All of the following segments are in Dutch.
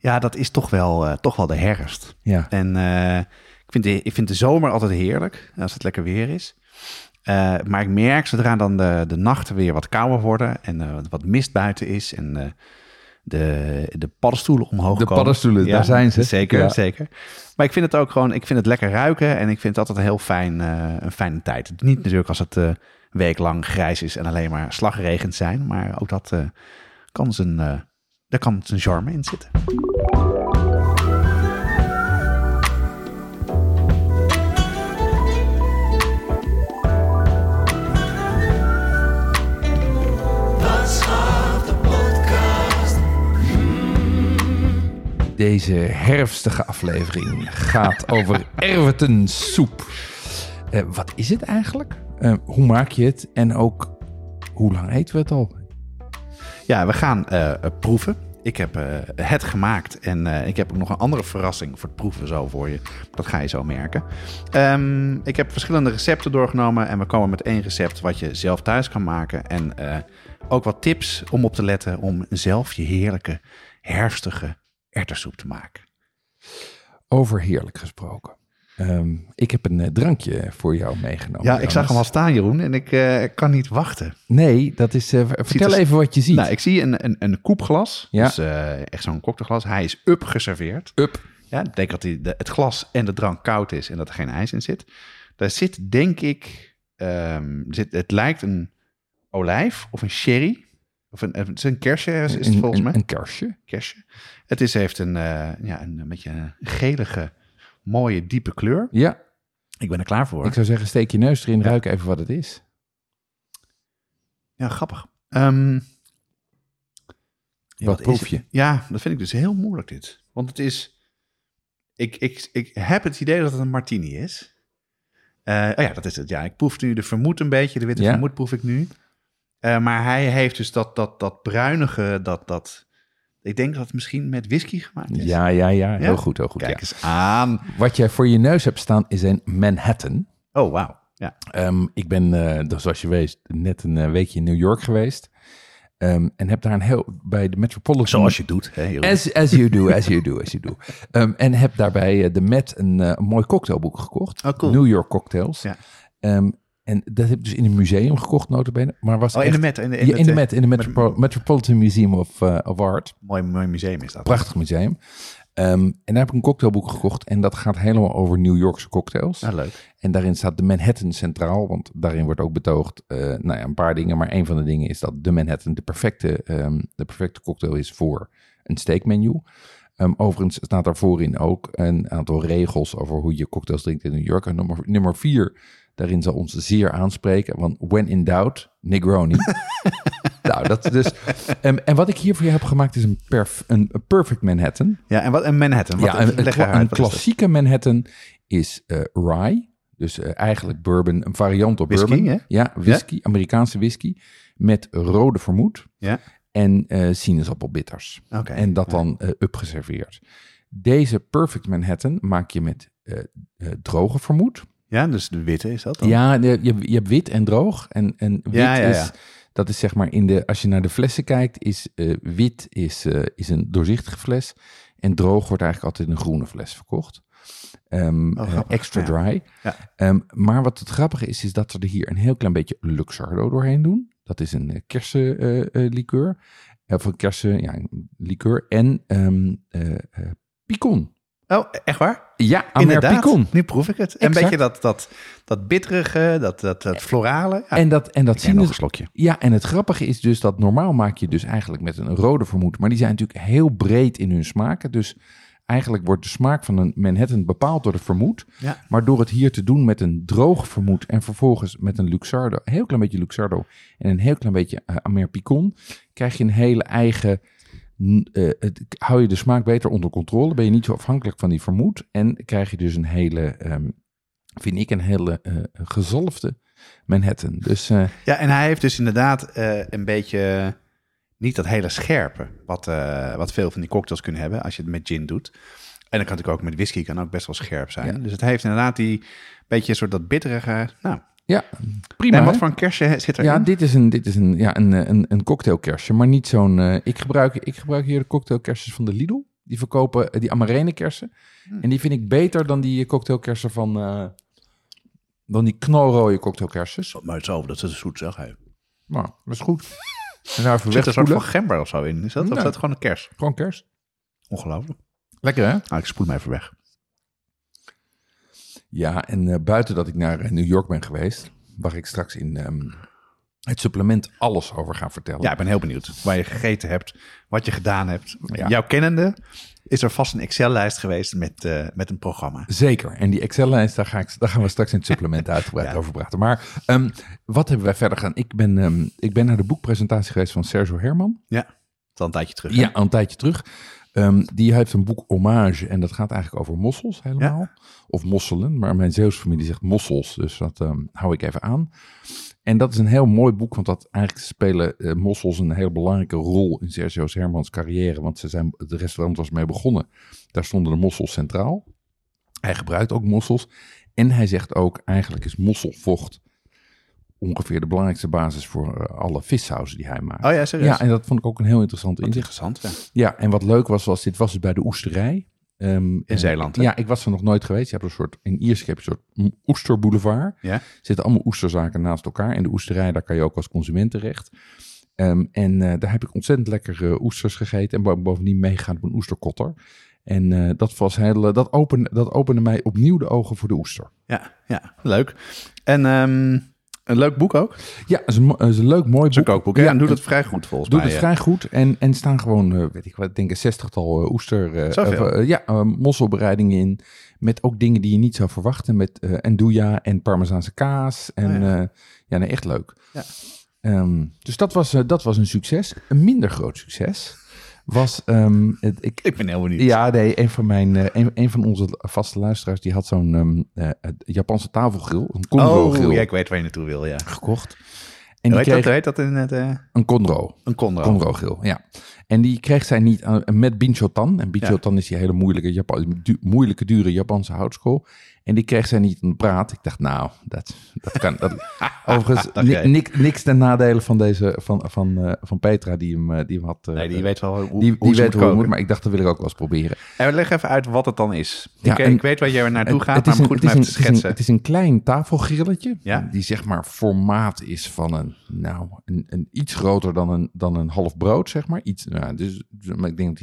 Ja, dat is toch wel, eh, toch wel de herfst. Ja, En eh, ik, vind de, ik vind de zomer altijd heerlijk, als het lekker weer is. Eh, maar ik merk zodra dan de, de nachten weer wat kouder worden en wat mist buiten is en de, de paddenstoelen omhoog De komen. paddenstoelen, daar zijn ze. Zeker, Ja. zeker. Maar ik vind het ook gewoon, ik vind het lekker ruiken en ik vind het altijd een heel fijn, een fijne tijd. Niet natuurlijk als het weeklang grijs is en alleen maar slagregend zijn, maar ook dat kan zijn, daar kan zijn charme in zitten. deze herfstige aflevering gaat over erwtensoep. Eh, wat is het eigenlijk? Eh, hoe maak je het? En ook, hoe lang eten we het al? Ja, we gaan eh, proeven. Ik heb eh, het gemaakt en eh, ik heb ook nog een andere verrassing voor het proeven zo voor je. Dat ga je zo merken. Ehm, ik heb verschillende recepten doorgenomen en we komen met één recept wat je zelf thuis kan maken. En ook wat tips om op te letten om zelf je heerlijke herfstige erwtensoep te maken. Over heerlijk gesproken. Ehm, ik heb een eh, drankje voor jou meegenomen. Ja, ik zag hem al staan, Jeroen, en ik eh, kan niet wachten. Nee, dat is. eh, vertel er- even wat je ziet. Nou, ik zie een, een, een koepglas, Ja. dus echt zo'n cocktailglas. Hij is up geserveerd. Up. Ja, dat betekent dat die, de, het glas en de drank koud is en dat er geen ijs in zit. Daar zit, denk ik, ehm, zit, het lijkt een olijf of een sherry. Of een, het is een kersje, is het Een- volgens mij. Een kersje. kersje. Het is, heeft een, ja, een, een beetje een gelige, mooie, diepe kleur. Ja, Ik ben er klaar voor. ik zou zeggen, steek je neus erin, Ja. ruik even wat het is. Ja, grappig. Ehm, ja, Wat proef je? Ja, dat vind ik dus heel moeilijk dit. Want het is... Ik, ik, ik heb het idee dat het een martini is. Eh, oh ja, dat is het. Ja, ik proef nu de vermoed een beetje. De witte Ja. vermoed proef ik nu. Eh, maar hij heeft dus dat, dat, dat bruinige, dat, dat... Ik denk dat het misschien met whisky gemaakt is. Ja, ja, ja. Heel Ja? goed, heel goed. Kijk ja. eens aan. Wat jij voor je neus hebt staan is een Manhattan. Oh, wauw. Ja. Ehm, ik ben, dus zoals je weet, net een eh, weekje in New York geweest. Ehm, en heb daar een heel, bij de Metropolitan... Zoals je doet. Hè. As, as you do, as you do, as you do. Ehm, en heb daarbij eh, de Met een, mooi cocktailboek gekocht. Oh, cool. New York Cocktails. Ja. En dat heb ik dus in een museum gekocht, notabene. Maar was Oh, in de Met. In de, Ja, in, de eh, Met, in de Metropo- Metropolitan Museum of, eh, of Art. Mooi, mooi museum is dat. Prachtig museum. Ehm, en daar heb ik een cocktailboek gekocht. En dat gaat helemaal over New Yorkse cocktails. Ja, leuk. En daarin staat de Manhattan centraal, want daarin wordt ook betoogd, eh, nou ja, een paar dingen. Maar een van de dingen is dat de Manhattan de perfecte, ehm, de perfecte cocktail is voor een steakmenu. Ehm, overigens staat daar voorin ook een aantal regels over hoe je cocktails drinkt in New York. En nummer, nummer vier, daarin zal ons zeer aanspreken, want when in doubt, Negroni. nou, dat is dus... en wat ik hier voor je heb gemaakt is een, perf, een, perfect Manhattan. Ja, en wat een Manhattan. Wat, Ja, een, is klassieke Manhattan is eh, rye. Dus eh, eigenlijk bourbon, een variant op Whisky, bourbon. hè? Ja, whisky, Amerikaanse whisky. Met rode vermoed Ja. en eh sinaasappelbitters. Oké. En dat Ja. dan upgeserveerd. Deze Perfect Manhattan maak je met droge vermoed. Ja, dus de witte is dat dan? Ja, je, je hebt wit en droog. En, en wit Ja, ja, ja. is, dat is zeg maar in de, als je naar de flessen kijkt, is eh, wit is, eh, is een doorzichtige fles. En droog wordt eigenlijk altijd een groene fles verkocht. Ehm, Oh, eh, grappig, extra dry. Ehm, maar wat het grappige is, is dat ze er hier een heel klein beetje Luxardo doorheen doen. Dat is een kersenlikeur. of een kersen, ja, een likeur. En eh, picon. Oh, echt waar? Ja, Amer Inderdaad. picon. Nu proef ik het. Een beetje dat, dat, dat bitterige, dat, dat, dat florale. Ja, En dat, en dat neem nog een slokje. Ja, en het grappige is dus dat normaal maak je dus eigenlijk met een rode vermoed. Maar die zijn natuurlijk heel breed in hun smaken. Dus eigenlijk wordt de smaak van een Manhattan bepaald door de vermoed. Ja. Maar door het hier te doen met een droog vermoed en vervolgens met een Luxardo, een heel klein beetje Luxardo en een heel klein beetje uh, Amer Picon, krijg je een hele eigen eh, het, hou je de smaak beter onder controle. Ben je niet zo afhankelijk van die vermoed. En krijg je dus een hele, ehm, vind ik, een hele eh, gezalfde Manhattan. Dus eh, Ja, en hij heeft dus inderdaad een beetje niet dat hele scherpe, wat, wat veel van die cocktails kunnen hebben als je het met gin doet. En dan kan natuurlijk ook met whisky kan ook best wel scherp zijn. Ja. Dus het heeft inderdaad die beetje een soort dat bitterige. Nou, ja, prima. en wat hè? voor een kerstje zit erin? Ja, dit is een, dit is een, ja, een, een, een cocktailkersje, maar niet zo'n... eh, ik, gebruik, ik gebruik hier de cocktailkersjes van de Lidl. Die verkopen eh, die amarene kersen. Hmm. En die vind ik beter dan die cocktailkersen van... eh, dan die knalrode cocktailkersjes. Maar het is over, dat is zoet zeg. Hij. Maar dat is goed. En daar even Zit er een soort van gember of zo in? Is dat, of Nee. is dat gewoon een kers? Gewoon kers. Ongelooflijk. Lekker hè? Nou, ik spoel hem even weg. Ja, en eh, buiten dat ik naar eh, New York ben geweest... waar ik straks in ehm, het supplement alles over ga vertellen. Ja, ik ben heel benieuwd waar je gegeten hebt, wat je gedaan hebt. Ja. Jouw kennende is er vast een Excel-lijst geweest met, eh, met een programma. Zeker. En die Excel-lijst, daar, ga ik, daar gaan we straks in het supplement uitgebreid Ja. over praten. Maar ehm, wat hebben wij verder gedaan? Ik ben, ehm, ik ben naar de boekpresentatie geweest van Sergio Herman. Ja, al een tijdje terug. hè? Ja, al een tijdje terug. Ehm, die heeft een boek Hommage en dat gaat eigenlijk over mossels helemaal. Of mosselen, maar mijn Zeeuwse familie zegt mossels, dus dat ehm, hou ik even aan. En dat is een heel mooi boek, want dat eigenlijk spelen eh, mossels een heel belangrijke rol in Sergio Hermans carrière. Want ze zijn, het restaurant was mee begonnen, daar stonden de mossels centraal. Hij gebruikt ook mossels. En hij zegt ook, eigenlijk is mosselvocht ongeveer de belangrijkste basis voor eh, alle vissauzen die hij maakt. Oh ja, serieus? Ja, en dat vond ik ook een heel interessant inzicht. interessant. Ja. Ja, en wat leuk was, was dit was dus bij de oesterij. Ehm, en- Zeeland, hè? Ja, ik was er nog nooit geweest. Je hebt een soort, in Iersk heb je een soort oesterboulevard. Ja? Er zitten allemaal oesterzaken naast elkaar. En de oesterij, daar kan je ook als consument terecht. Ehm, en eh, daar heb ik ontzettend lekkere oesters gegeten. En bo- bovendien meegaan op een oesterkotter. En eh, dat, was heel, dat, opende, dat opende mij opnieuw de ogen voor de oester. Ja, ja, leuk. En ehm, een leuk boek ook. Ja, het is een, het is een leuk, mooi Het een boek. kookboek. hè? Ja, en doet het vrij goed volgens Doet mij. het ja. vrij goed en, en staan gewoon, eh, weet ik wat, denk een zestigtal eh, oester, eh, ja, mosselbereidingen in. Met ook dingen die je niet zou verwachten. Met andouja en parmezaanse kaas. En Oh ja. ja, nee, echt leuk. Ja. Ehm, dus dat was, dat was een succes. Een minder groot succes was, ehm, het, ik, Ik ben heel benieuwd. ja, nee, een van, mijn, eh, een, een van onze vaste luisteraars, die had zo'n ehm, eh, Japanse tafelgrill, een Conro grill Oh, ja, ik weet waar je naartoe wil, ja. gekocht. En die heet, dat, kreeg heet dat in het... eh, een Conro. een Conro. Conro grill, ja. En die kreeg zij niet met Binchotan. En Binchotan is die hele moeilijke, Japan, du- moeilijke, dure Japanse houtskool. En die kreeg zij niet aan de praat. Ik dacht, nou, dat, dat kan. Dat, overigens, niks, niks ten nadele van, deze, van, van, eh, van Petra, die hem, eh, die hem had. eh, Nee, die weet wel hoe, die, hoe die weet moet hoe het moet, maar ik dacht, dat wil ik ook wel eens proberen. En leg even uit wat het dan is. Ja, ik, en- ik weet waar jij naartoe Het- gaat, het maar is een- goed om even te het is een- schetsen. Het is een klein tafelgrilletje. Ja. Die zeg maar formaat is van een, nou, een, een iets groter dan een, dan een half brood, zeg maar. Iets, nou, dus, maar ik denk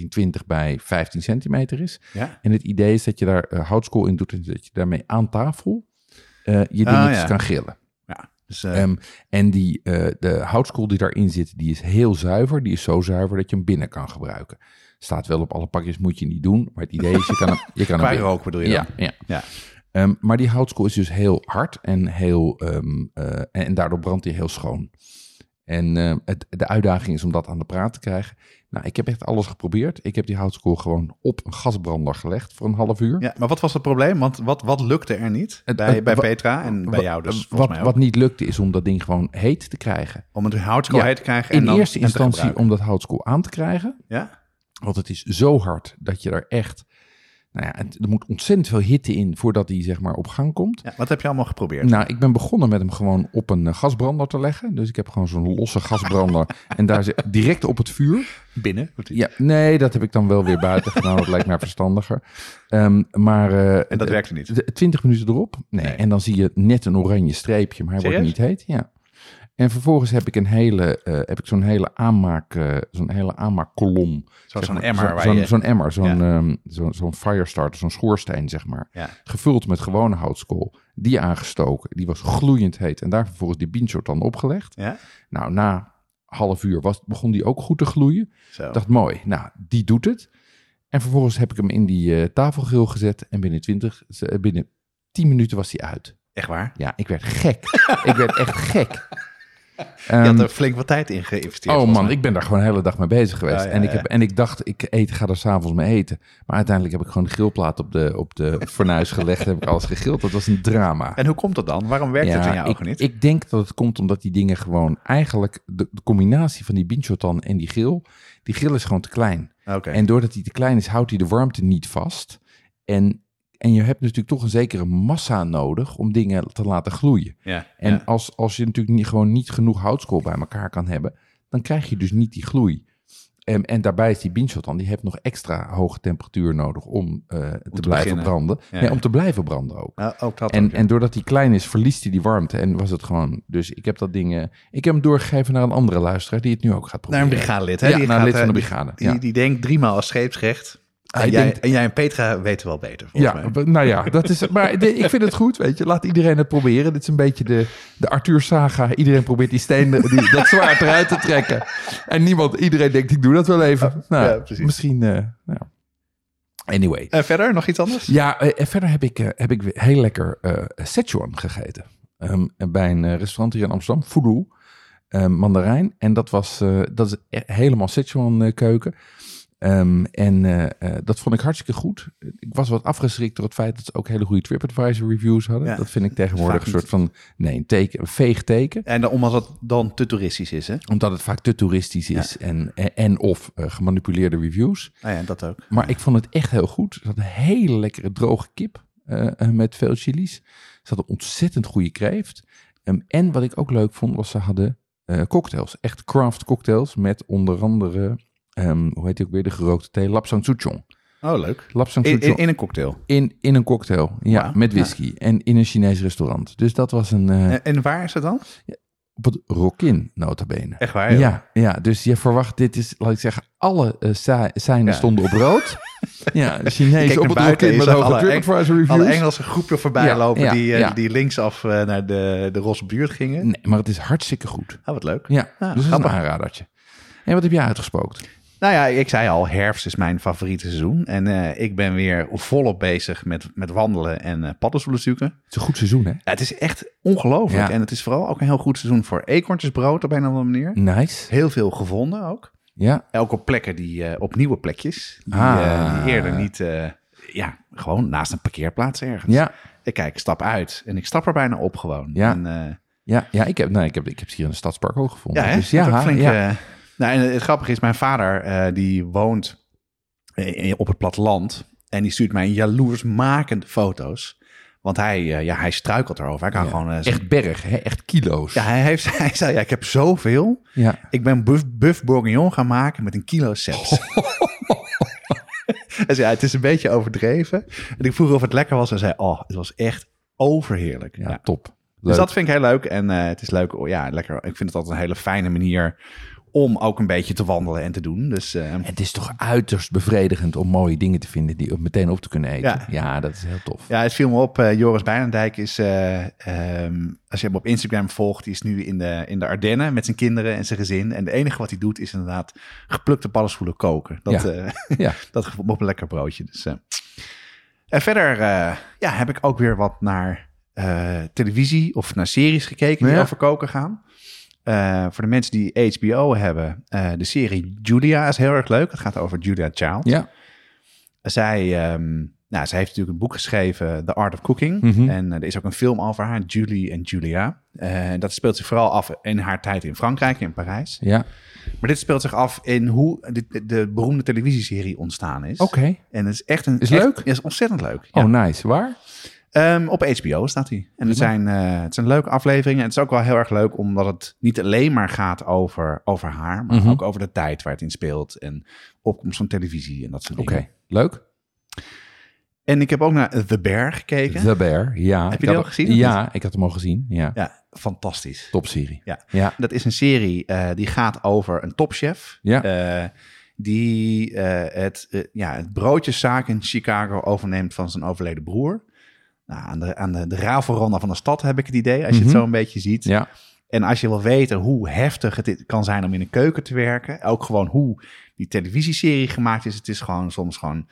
dat hij 20 bij 15 centimeter is. Ja? En het idee is dat je daar houtskool in doet en dat je daarmee aan tafel eh, je Ah, dingetjes ja. kan grillen. ja. Dus, eh, Ehm, en die, eh, de houtskool die daarin zit, die is heel zuiver. Die is zo zuiver dat je hem binnen kan gebruiken. Staat wel op alle pakjes, moet je niet doen. Maar het idee is, je kan hem, je kan hem rook bedoel je ja, dan? ja. Ja. Ehm, maar die houtskool is dus heel hard en, heel, ehm, eh, en daardoor brandt hij heel schoon. En eh, het, de uitdaging is om dat aan de praat te krijgen. Nou, ik heb echt alles geprobeerd. Ik heb die houtskool gewoon op een gasbrander gelegd voor een half uur. Ja, maar wat was het probleem? Want wat, wat lukte er niet Het- bij, het- bij Petra en bij jou dus volgens wat, mij ook? wat niet lukte is om dat ding gewoon heet te krijgen. Om het houtskool Ja, heet te krijgen en In dan, eerste en instantie om dat houtskool aan te krijgen. Ja? Want het is zo hard dat je er echt... Nou ja, het- er moet ontzettend veel hitte in voordat die zeg maar op gang komt. ja? Wat heb je allemaal geprobeerd? Nou, ik ben begonnen met hem gewoon op een eh, gasbrander te leggen. Dus ik heb gewoon zo'n losse gasbrander. en daar zit direct op het vuur. Binnen? Hij- Ja, nee, dat heb ik dan wel weer buiten gedaan. Dat lijkt mij verstandiger. Ehm, maar. eh, En dat werkte niet? 20 minuten erop. Nee, Nee. En dan zie je net een oranje streepje, maar hij wordt niet heet. Ja. En vervolgens heb ik een hele, eh, heb ik zo'n hele aanmaak, eh, zo'n hele aanmaakkolom. Zeg Zo'n maar, emmer zo'n, je... zo'n emmer, zo'n, Ja. zo'n, zo'n firestarter, zo'n schoorsteen, zeg maar. Ja. Gevuld met gewone houtskool. Die aangestoken. Die was gloeiend heet. En daar vervolgens die beanshort dan opgelegd. Ja? Nou, na half uur was, begon die ook goed te gloeien. Zo. Ik dacht, mooi. Nou, die doet het. En vervolgens heb ik hem in die eh, tafelgrill gezet. En binnen 20, eh, binnen 10 minuten was hij uit. Echt waar? Ja, ik werd gek. ik werd echt gek. Je had Ehm, er flink wat tijd in geïnvesteerd. Oh man, ik ben daar gewoon de hele dag mee bezig geweest. Ja, en, ik heb, en ik dacht, ik eet, ga er s'avonds mee eten. Maar uiteindelijk heb ik gewoon de grillplaat op de, op de fornuis gelegd. heb ik alles gegrild. Dat was een drama. En hoe komt dat dan? Waarom werkt het in jouw ogen niet? ik denk dat het komt omdat die dingen gewoon eigenlijk... De, de combinatie van die binchotan en die grill... Die grill is gewoon te klein. Oké. En doordat hij te klein is, houdt hij de warmte niet vast. En, en je hebt natuurlijk toch een zekere massa nodig om dingen te laten gloeien. ja, En ja. als, als je natuurlijk niet, gewoon niet genoeg houtskool bij elkaar kan hebben, dan krijg je dus niet die gloei. En, en daarbij is die binchotan, die heeft nog extra hoge temperatuur nodig om eh, te, blijven beginnen. branden. Ja, nee, om te blijven branden ook. Ook dat En, ook, en doordat hij klein is, verliest hij die warmte. En was het gewoon. Dus ik heb dat ding. eh, ik heb hem doorgegeven naar een andere luisteraar die het nu ook gaat Naar proberen. een brigadelid, hè? Die naar gaat, lid van de eh, brigade. Die, die denkt driemaal als scheepsrecht. En, jij, denkt- en jij en Petra weten wel beter, volgens Ja, mij. nou ja, dat is. Maar de- ik vind het goed, weet je. Laat iedereen het proberen. Dit is een beetje de, de Arthur Saga. Iedereen probeert die steen, die, dat zwaard eruit te trekken. En niemand, iedereen denkt, ik doe dat wel even. Nou, ja, precies. misschien. eh, nou. Anyway. En verder, nog iets anders? Ja, eh, en verder heb ik, eh, heb ik weer heel lekker Szechuan gegeten. Ehm, bij een restaurant hier in Amsterdam, Fudu, mandarijn. En dat was, dat is e- helemaal Szechuan keuken. Ehm, en eh, eh, dat vond ik hartstikke goed. Ik was wat afgeschrikt door het feit dat ze ook hele goede TripAdvisor reviews hadden. Ja, dat vind ik tegenwoordig een soort van, nee, een teken, een veeg teken. En dan, omdat het dan te toeristisch is, hè? Omdat het vaak te toeristisch is en, en, en of eh, gemanipuleerde reviews. Nou ja, dat ook. Maar ik vond het echt heel goed. Ze hadden een hele lekkere droge kip met veel chilies. Ze hadden ontzettend goede kreeft. Ehm, en wat ik ook leuk vond, was ze hadden cocktails. Echt craft cocktails met onder andere, ehm, hoe heet die ook weer, de gerookte thee, lapsang souchong. Oh, leuk. Lapsang souchong in, in een cocktail. in, in een cocktail, ja, met ja. whisky. En in een Chinees restaurant. Dus dat was een, eh, En, en waar is het dan? op het Rokin, nota bene. Echt waar? joh? Ja, ja, dus je verwacht, dit is, laat ik zeggen, alle eh sa- seinen Ja. stonden op rood. ja, Chinees op het Rokin met hoge TripAdvisor reviews. Alle Engelse groepje voorbij Ja, lopen ja, die, eh, die linksaf eh, naar de, de roze buurt gingen. Nee, maar het is hartstikke goed. Oh, wat leuk. Ja, Ja, dus dat is een aanradertje. En wat heb jij uitgespookt? Nou ja, ik zei al, herfst is mijn favoriete seizoen. En eh, ik ben weer volop bezig met, met wandelen en eh paddenstoelen zoeken. Het is een goed seizoen, hè? Ja, het is echt ongelooflijk. Ja. En het is vooral ook een heel goed seizoen voor eekhoorntjesbrood op een of andere manier. Nice. Heel veel gevonden ook. Ja, op plekken die, eh, op nieuwe plekjes. Die, Ah. die eerder niet, ja, gewoon naast een parkeerplaats ergens. ja, Ik kijk, ik stap uit en ik stap er bijna op gewoon. Ja. En, ja, ja ik, heb, nou, ik, heb, ik heb ze hier in de Stadspark ook gevonden. ja, hè? dus ja, flink, ja. Nou, en het grappige is, mijn vader eh, die woont op het platteland. En die stuurt mij jaloersmakende foto's. Want hij, eh, ja, hij struikelt erover. Hij kan Ja. gewoon... eh, Echt berg, hè? echt kilo's. ja, hij, heeft, hij zei, ja, ik heb zoveel. ja. Ik ben buff, buff bourguignon gaan maken met een kilo seps. Hij zei, ja, het is een beetje overdreven. En ik vroeg of het lekker was en zei, oh, het was echt overheerlijk. Ja, top. Dus dat vind ik heel leuk. En het is leuk, oh, ja, lekker. Ik vind het altijd een hele fijne manier om ook een beetje te wandelen en te doen. Dus eh, Het is toch uiterst bevredigend om mooie dingen te vinden die meteen op te kunnen eten. Ja. Ja, dat is heel tof. ja, het viel me op. eh, Joris Bijnendijk is, eh, ehm, als je hem op Instagram volgt, die is nu in de, in de Ardennen met zijn kinderen en zijn gezin. En het enige wat hij doet is inderdaad geplukte paddenstoelen koken. Dat, Ja. Ja. dat op een lekker broodje. Dus. En verder ja, heb ik ook weer wat naar televisie of naar series gekeken die Ja. over koken gaan. Eh, voor de mensen die HBO hebben, eh, de serie Julia is heel erg leuk. Het gaat over Julia Child. Ja, Zij, ehm, nou, zij heeft natuurlijk een boek geschreven, The Art of Cooking. Mhm. En eh, er is ook een film over haar, Julie en Julia. Dat speelt zich vooral af in haar tijd in Frankrijk, in Parijs. ja. Maar dit speelt zich af in hoe de, de, de beroemde televisieserie ontstaan is. Oké. En het is echt een... Is echt- leuk? Is ontzettend leuk. Ja. Oh, nice. Waar? Ehm, op HBO staat hij. En het zijn, eh, het zijn leuke afleveringen. En het is ook wel heel erg leuk, omdat het niet alleen maar gaat over, over haar, maar Mhm. ook over de tijd waar het in speelt. En opkomst van televisie en dat soort Oké, dingen. leuk. En ik heb ook naar The Bear gekeken. The Bear, ja. Heb je die had- al gezien, Ja, ik had hem al gezien. Ja, Ja, fantastisch. topserie. Ja. Ja, Dat is een serie eh, die gaat over een topchef. Ja. eh, die het, ja, het broodjeszaak in Chicago overneemt van zijn overleden broer. Nou, aan de, aan de, de van de stad heb ik het idee, als je Mhm. het zo een beetje ziet. ja. En als je wil weten hoe heftig het kan zijn om in een keuken te werken, ook gewoon hoe die televisieserie gemaakt is, het is gewoon soms gewoon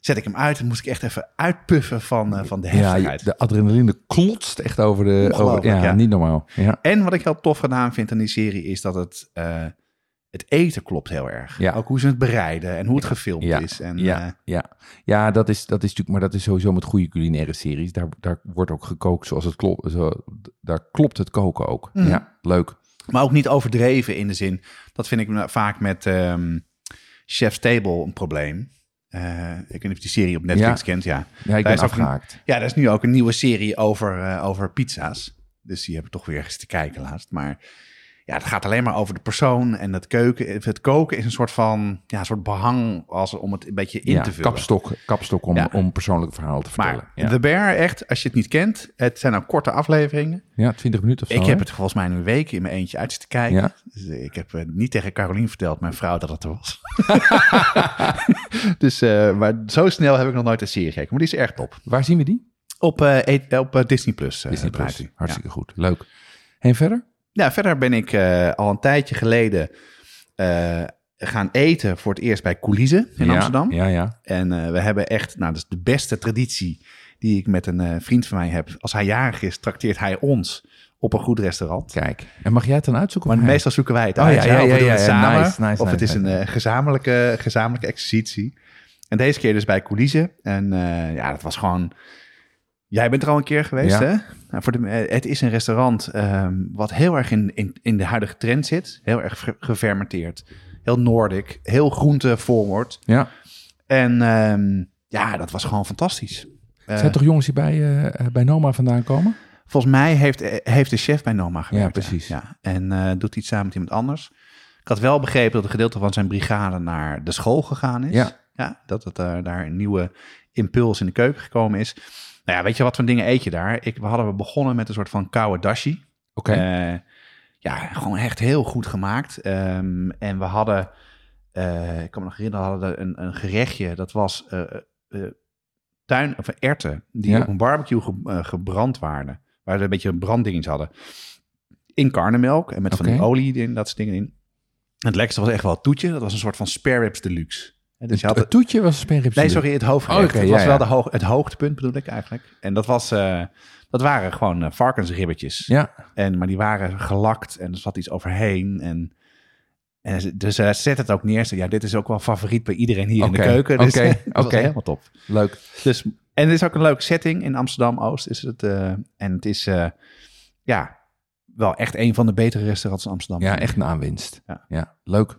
zet ik hem uit en moest ik echt even uitpuffen van, eh, van de Ja, heftigheid. de adrenaline klotst echt over de... Over, ja, ja. niet normaal. Ja. En wat ik heel tof gedaan vind aan die serie is dat het, eh, het eten klopt heel erg. Ja. Ook hoe ze het bereiden en hoe het gefilmd Ja, is. En, ja, eh, ja. ja dat, is, dat is natuurlijk, maar dat is sowieso met goede culinaire series. Daar, daar wordt ook gekookt zoals het klopt. Zo, daar klopt het koken ook. Mhm. Ja, leuk. maar ook niet overdreven in de zin. Dat vind ik vaak met ehm Chef's Table een probleem. Eh, ik weet niet of je die serie op Netflix Ja. kent. Ja. Ja, ik Daar ben een- afgehaakt. ja, er is nu ook een nieuwe serie over, eh, over pizza's. Dus die heb ik toch weer eens te kijken laatst. Maar ja, het gaat alleen maar over de persoon en het keuken. Het koken is een soort van ja, een soort behang als, om het een beetje in ja, te vullen. kapstok, kapstok om, Ja. om persoonlijke verhalen te vertellen. Maar ja. The Bear, echt, als je het niet kent, het zijn ook korte afleveringen. ja, 20 minuten of zo. ik heb het volgens mij een week in mijn eentje uit zitten kijken. Dus eh, ik heb eh, niet tegen Carolien verteld, mijn vrouw, dat het er was. dus, eh, maar zo snel heb ik nog nooit een serie gekeken. Maar die is erg top. Waar zien we die? Op, e- op Disney Plus. Disney Plus. Hartstikke goed. Leuk. En verder? Ja, verder ben ik eh, al een tijdje geleden eh, gaan eten voor het eerst bij Coulisse in ja, Amsterdam. Ja, ja. En eh, we hebben echt, nou, dat is de beste traditie die ik met een vriend van mij heb. Als hij jarig is, trakteert hij ons op een goed restaurant. Kijk. En mag jij het dan uitzoeken? Maar hij? meestal zoeken wij het Oh, uit. ja, ja, ja, ja, het ja. samen. Nice, nice, of het nice, is een gezamenlijke, gezamenlijke exercitie. En deze keer dus bij Coulisse. En ja, dat was gewoon... Jij bent er al een keer geweest, Ja. hè? Nou, voor de, eh, het is een restaurant ehm, wat heel erg in, in, in de huidige trend zit. Heel erg ge- gefermenteerd. Heel Noordic. Heel groente forward. Ja. En ehm, ja, dat was gewoon fantastisch. Eh, Zijn toch jongens die bij, eh, bij Noma vandaan komen? Volgens mij heeft, heeft de chef bij Noma gewerkt. Ja, precies. Ja. En eh, doet iets samen met iemand anders. Ik had wel begrepen dat een gedeelte van zijn brigade naar de school gegaan is. Ja. ja dat het daar een nieuwe impuls in de keuken gekomen is. Nou ja, weet je wat voor dingen eet je daar? Ik, we hadden begonnen met een soort van koude dashi. Oké. Eh, ja, gewoon echt heel goed gemaakt. Ehm, en we hadden, eh, ik kan me nog herinneren, we hadden een, een gerechtje. Dat was eh, tuin, of erten die Ja. op een barbecue ge- gebrand waren. Waar ze een beetje branddingetjes hadden. In karnemelk en met van die olie in, dat soort dingen in. Het lekkerste was echt wel het toetje. Dat was een soort van spare ribs deluxe. En dus het toetje was een sperrips. Nee, sorry, het hoofdgerecht. Oh, het ja, was wel ja. de hoog, het hoogtepunt, bedoel ik eigenlijk. En dat, was, eh, dat waren gewoon eh, varkensribbetjes. Ja. En, maar die waren gelakt en er zat iets overheen. En, en dus ze zet het ook neer. Ja, dit is ook wel favoriet bij iedereen hier in de keuken. Dus oké, oké. helemaal top. Leuk. Dus, en het is ook een leuke setting in Amsterdam-Oost. Is het, eh, en het is eh, ja, wel echt een van de betere restaurants in Amsterdam. Ja, echt een aanwinst. Ja leuk.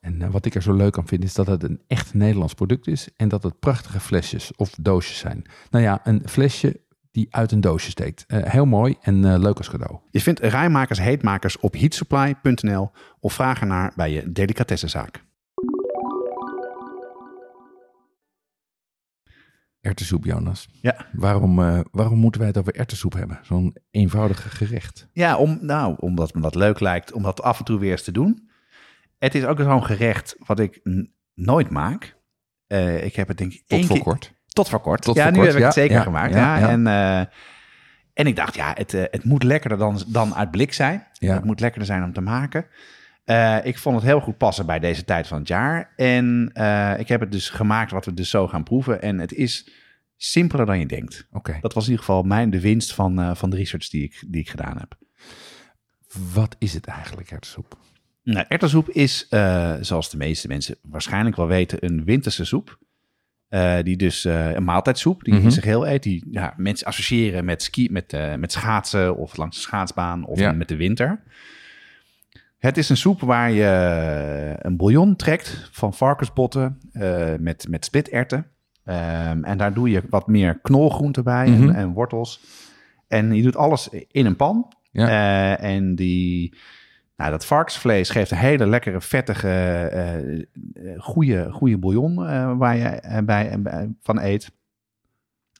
En eh, wat ik er zo leuk aan vind is dat het een echt Nederlands product is en dat het prachtige flesjes of doosjes zijn. Nou ja, een flesje die uit een doosje steekt. Eh, heel mooi en eh, leuk als cadeau. Je vindt rijmakers heetmakers op heatsupply.nl of vraag ernaar bij je delicatessenzaak. Erwtensoep, Jonas. Ja. Waarom, waarom moeten wij het over erwtensoep hebben? Zo'n eenvoudige gerecht. Ja, om, nou, omdat me dat leuk lijkt om dat af en toe weer eens te doen. Het is ook zo'n gerecht wat ik nooit maak. Eh, ik heb het denk ik Tot één voor keer... kort. Tot voor kort. Tot ja, voor nu kort, heb ik het zeker gemaakt. ja. En, eh, en ik dacht, ja, het, eh, het moet lekkerder dan, dan uit blik zijn. Het moet lekkerder zijn om te maken. Ik vond het heel goed passen bij deze tijd van het jaar. En ik heb het dus gemaakt wat we dus zo gaan proeven. En het is simpeler dan je denkt. Oké. Dat was in ieder geval mijn, de winst van, van de research die ik, die ik gedaan heb. Wat is het eigenlijk, erwtensoep? Nou, erwtensoep is, eh, zoals de meeste mensen waarschijnlijk wel weten, een winterse soep. Eh, die dus eh, een maaltijdsoep, die Mhm. in zich heel eet. Die ja, mensen associëren met, ski, met, met schaatsen of langs de schaatsbaan of Ja. met de winter. Het is een soep waar je een bouillon trekt van varkensbotten met, met splitterwten. Ehm, en daar doe je wat meer knolgroenten bij Mhm. en, en wortels. En je doet alles in een pan. Ja. En die, Nou, dat varkensvlees geeft een hele lekkere, vettige, eh, eh, goede, goede bouillon eh, waar je eh, bij, eh, van eet.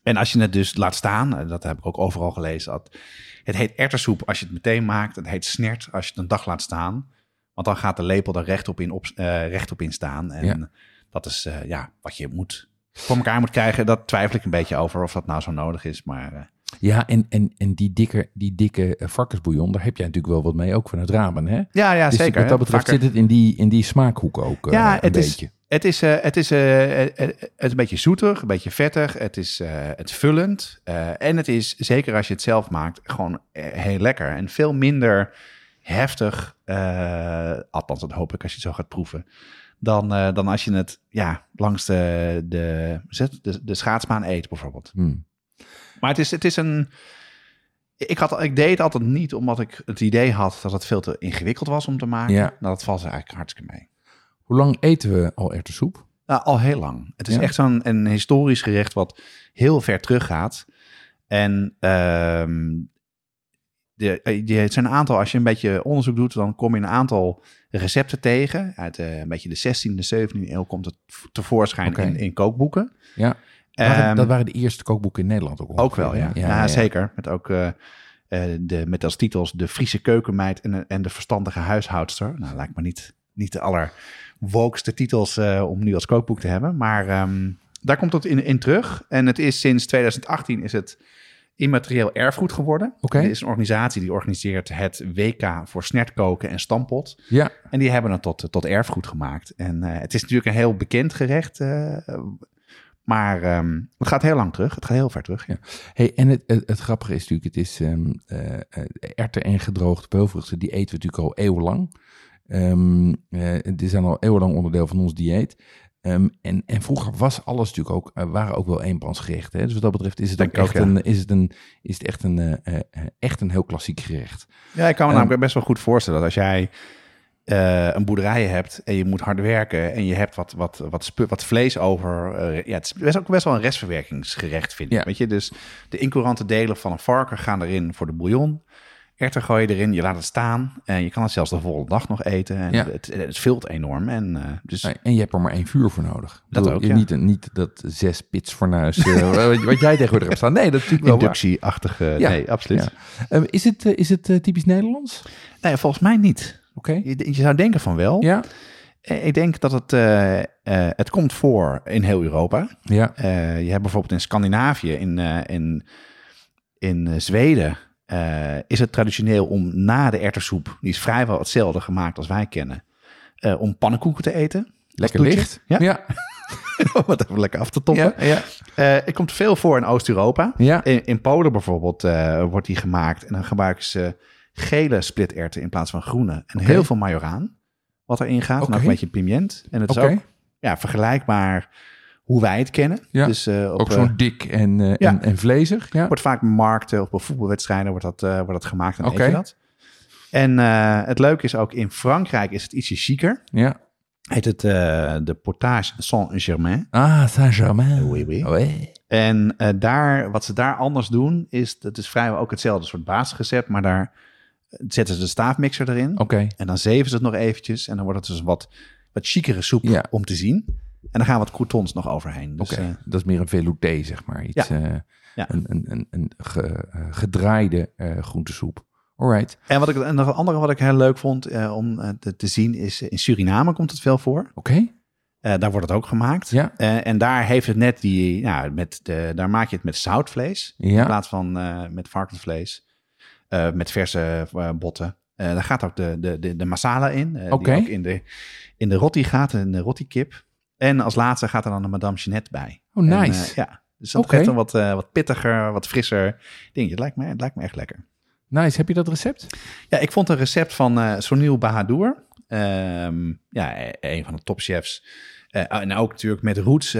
En als je het dus laat staan, eh, dat heb ik ook overal gelezen, dat het heet ertersoep als je het meteen maakt. Het heet snert als je het een dag laat staan. Want dan gaat de lepel er rechtop in, op, eh, rechtop in staan. En Ja. dat is eh, ja, wat je moet voor elkaar moet krijgen. Dat twijfel ik een beetje over of dat nou zo nodig is. Maar eh, Ja, en, en, en die dikke, die dikke eh, varkensbouillon, daar heb jij natuurlijk wel wat mee, ook vanuit ramen, hè? ja, ja Dus zeker. Wat dat betreft Vaker- zit het in die, in die smaakhoek ook eh, Ja, een het is- beetje. Het is, eh, het, is, eh, het is een beetje zoetig, een beetje vettig. Het is het vullend. en het is, zeker als je het zelf maakt, gewoon heel lekker. En veel minder heftig, althans dat hoop ik als je het zo gaat proeven, dan, dan als je het ja, langs de, de, de, de schaatsbaan eet bijvoorbeeld. Hmm. Maar het is, het is een... Ik, had, ik deed het altijd niet omdat ik het idee had dat het veel te ingewikkeld was om te maken. Ja. Nou, dat valt er eigenlijk hartstikke mee. Hoe lang eten we al erwtensoep? Nou, al heel lang. Het is Ja? echt zo'n een historisch gerecht wat heel ver teruggaat. En ehm de, het zijn een aantal, als je een beetje onderzoek doet, dan kom je een aantal recepten tegen. Uit eh, een beetje de 16e, 17e eeuw komt het tevoorschijn in, in kookboeken. Ja, Waren- Ehm, dat waren de eerste kookboeken in Nederland ook ook wel, ja. Ja, zeker. Met ook eh, eh, de, met als titels De Friese keukenmeid en, en de verstandige huishoudster. Nou, lijkt me niet, niet de allerwokste titels eh, om nu als kookboek te hebben. Maar ehm, daar komt het in, in terug. En het is sinds 2018 is het immaterieel erfgoed geworden. Oké. Er is een organisatie die organiseert het WK voor snertkoken en stampot. Ja, En die hebben het tot, tot erfgoed gemaakt. En het is natuurlijk een heel bekend gerecht. Eh, maar ehm, het gaat heel lang terug. Het gaat heel ver terug. Ja. Hey, en het, het, het grappige is natuurlijk, het is ehm eh, eh, erwten en gedroogde peulvruchten, die eten we natuurlijk al eeuwenlang. Ehm eh, die zijn al eeuwenlang onderdeel van ons dieet. En, en vroeger was alles natuurlijk ook, eh, waren ook wel eenpansgerechten. Dus wat dat betreft is het, ook echt, ja. een, is het, een, is het echt, een, eh, eh, eh, echt een heel klassiek gerecht. Ja, ik kan me namelijk best wel goed voorstellen dat als jij eh, een boerderij hebt en je moet hard werken en je hebt wat, wat, wat, wat vlees over. eh, ja, het is best ook best wel een restverwerkingsgerecht, vind ik. Ja. Weet je, dus de incourante delen van een varken gaan erin voor de bouillon. Erwten gooi je erin, je laat het staan en je kan het zelfs de volgende dag nog eten. En Ja. het, het vult enorm. En, eh, dus Nee, En je hebt er maar één vuur voor nodig. Dat bedoel, ook, ja. niet, niet dat zes pits fornuis, wat, jij tegenwoordig hebt staan. Nee, dat is natuurlijk wel waar. inductieachtige. Ja. Nee, absoluut. Ehm, is het, is het typisch Nederlands? Nee, volgens mij niet. Oké. Je, je zou denken van wel. Ja? Eh, Ik denk dat het, eh, eh, het komt voor in heel Europa. Ja. Eh, je hebt bijvoorbeeld in Scandinavië, in, in, in Zweden, is het traditioneel om na de erwtensoep, die is vrijwel hetzelfde gemaakt als wij kennen, om pannenkoeken te eten. Lekker licht. Ja. Ja. om het even lekker af te toppen. Ja. Ja. Het komt veel voor in Oost-Europa. ja. In, in Polen bijvoorbeeld wordt die gemaakt en dan gebruiken ze gele splitterwten in plaats van groene. En heel veel majoraan wat erin gaat. En Oké. ook een beetje piment. En het is ook ja, vergelijkbaar hoe wij het kennen. Ja. Dus eh, op, Ook eh, zo'n dik en, ja. en, en vlezig. Ja. wordt vaak markten of op voetbalwedstrijden wordt dat, wordt dat gemaakt en eet je dat. En het leuke is ook in Frankrijk is het ietsje chiquer. ja. Heet het de Portage Saint-Germain. Ah, Saint-Germain. Oui, oui. Oui. En daar, wat ze daar anders doen, is dat is vrijwel ook hetzelfde soort basisrecept, maar daar zetten ze de staafmixer erin. Oké. En dan zeven ze het nog eventjes. En dan wordt het dus een wat, wat chicere soep Ja. om te zien. En dan gaan wat croutons nog overheen. Dus, Oké. eh, Dat is meer een velouté, zeg maar. Iets, Ja. eh, Ja. Een, een, een, een ge- eh, gedraaide eh, groentesoep. Alright. en, wat ik, en nog een andere wat ik heel leuk vond om te, te zien is... in Suriname komt het veel voor. Oké. Daar wordt het ook gemaakt. Ja. En daar heeft het net die... Ja, met de, daar maak je het met zoutvlees. In Ja. plaats van met varkensvlees. Eh, met verse eh, botten. Eh, daar gaat ook de, de, de, de masala in. Oké. Die ook in de, in de roti gaat. In de roti kip. En als laatste gaat er dan een Madame Jeanette bij. Oh, En, nice. ja, dus dat geeft een wat, wat pittiger, wat frisser dingetje. Het lijkt me, het lijkt me echt lekker. Nice. Heb je dat recept? Ja, ik vond een recept van eh Sonil Bahadur. Ehm, ja, een van de topchefs. En ook natuurlijk met roots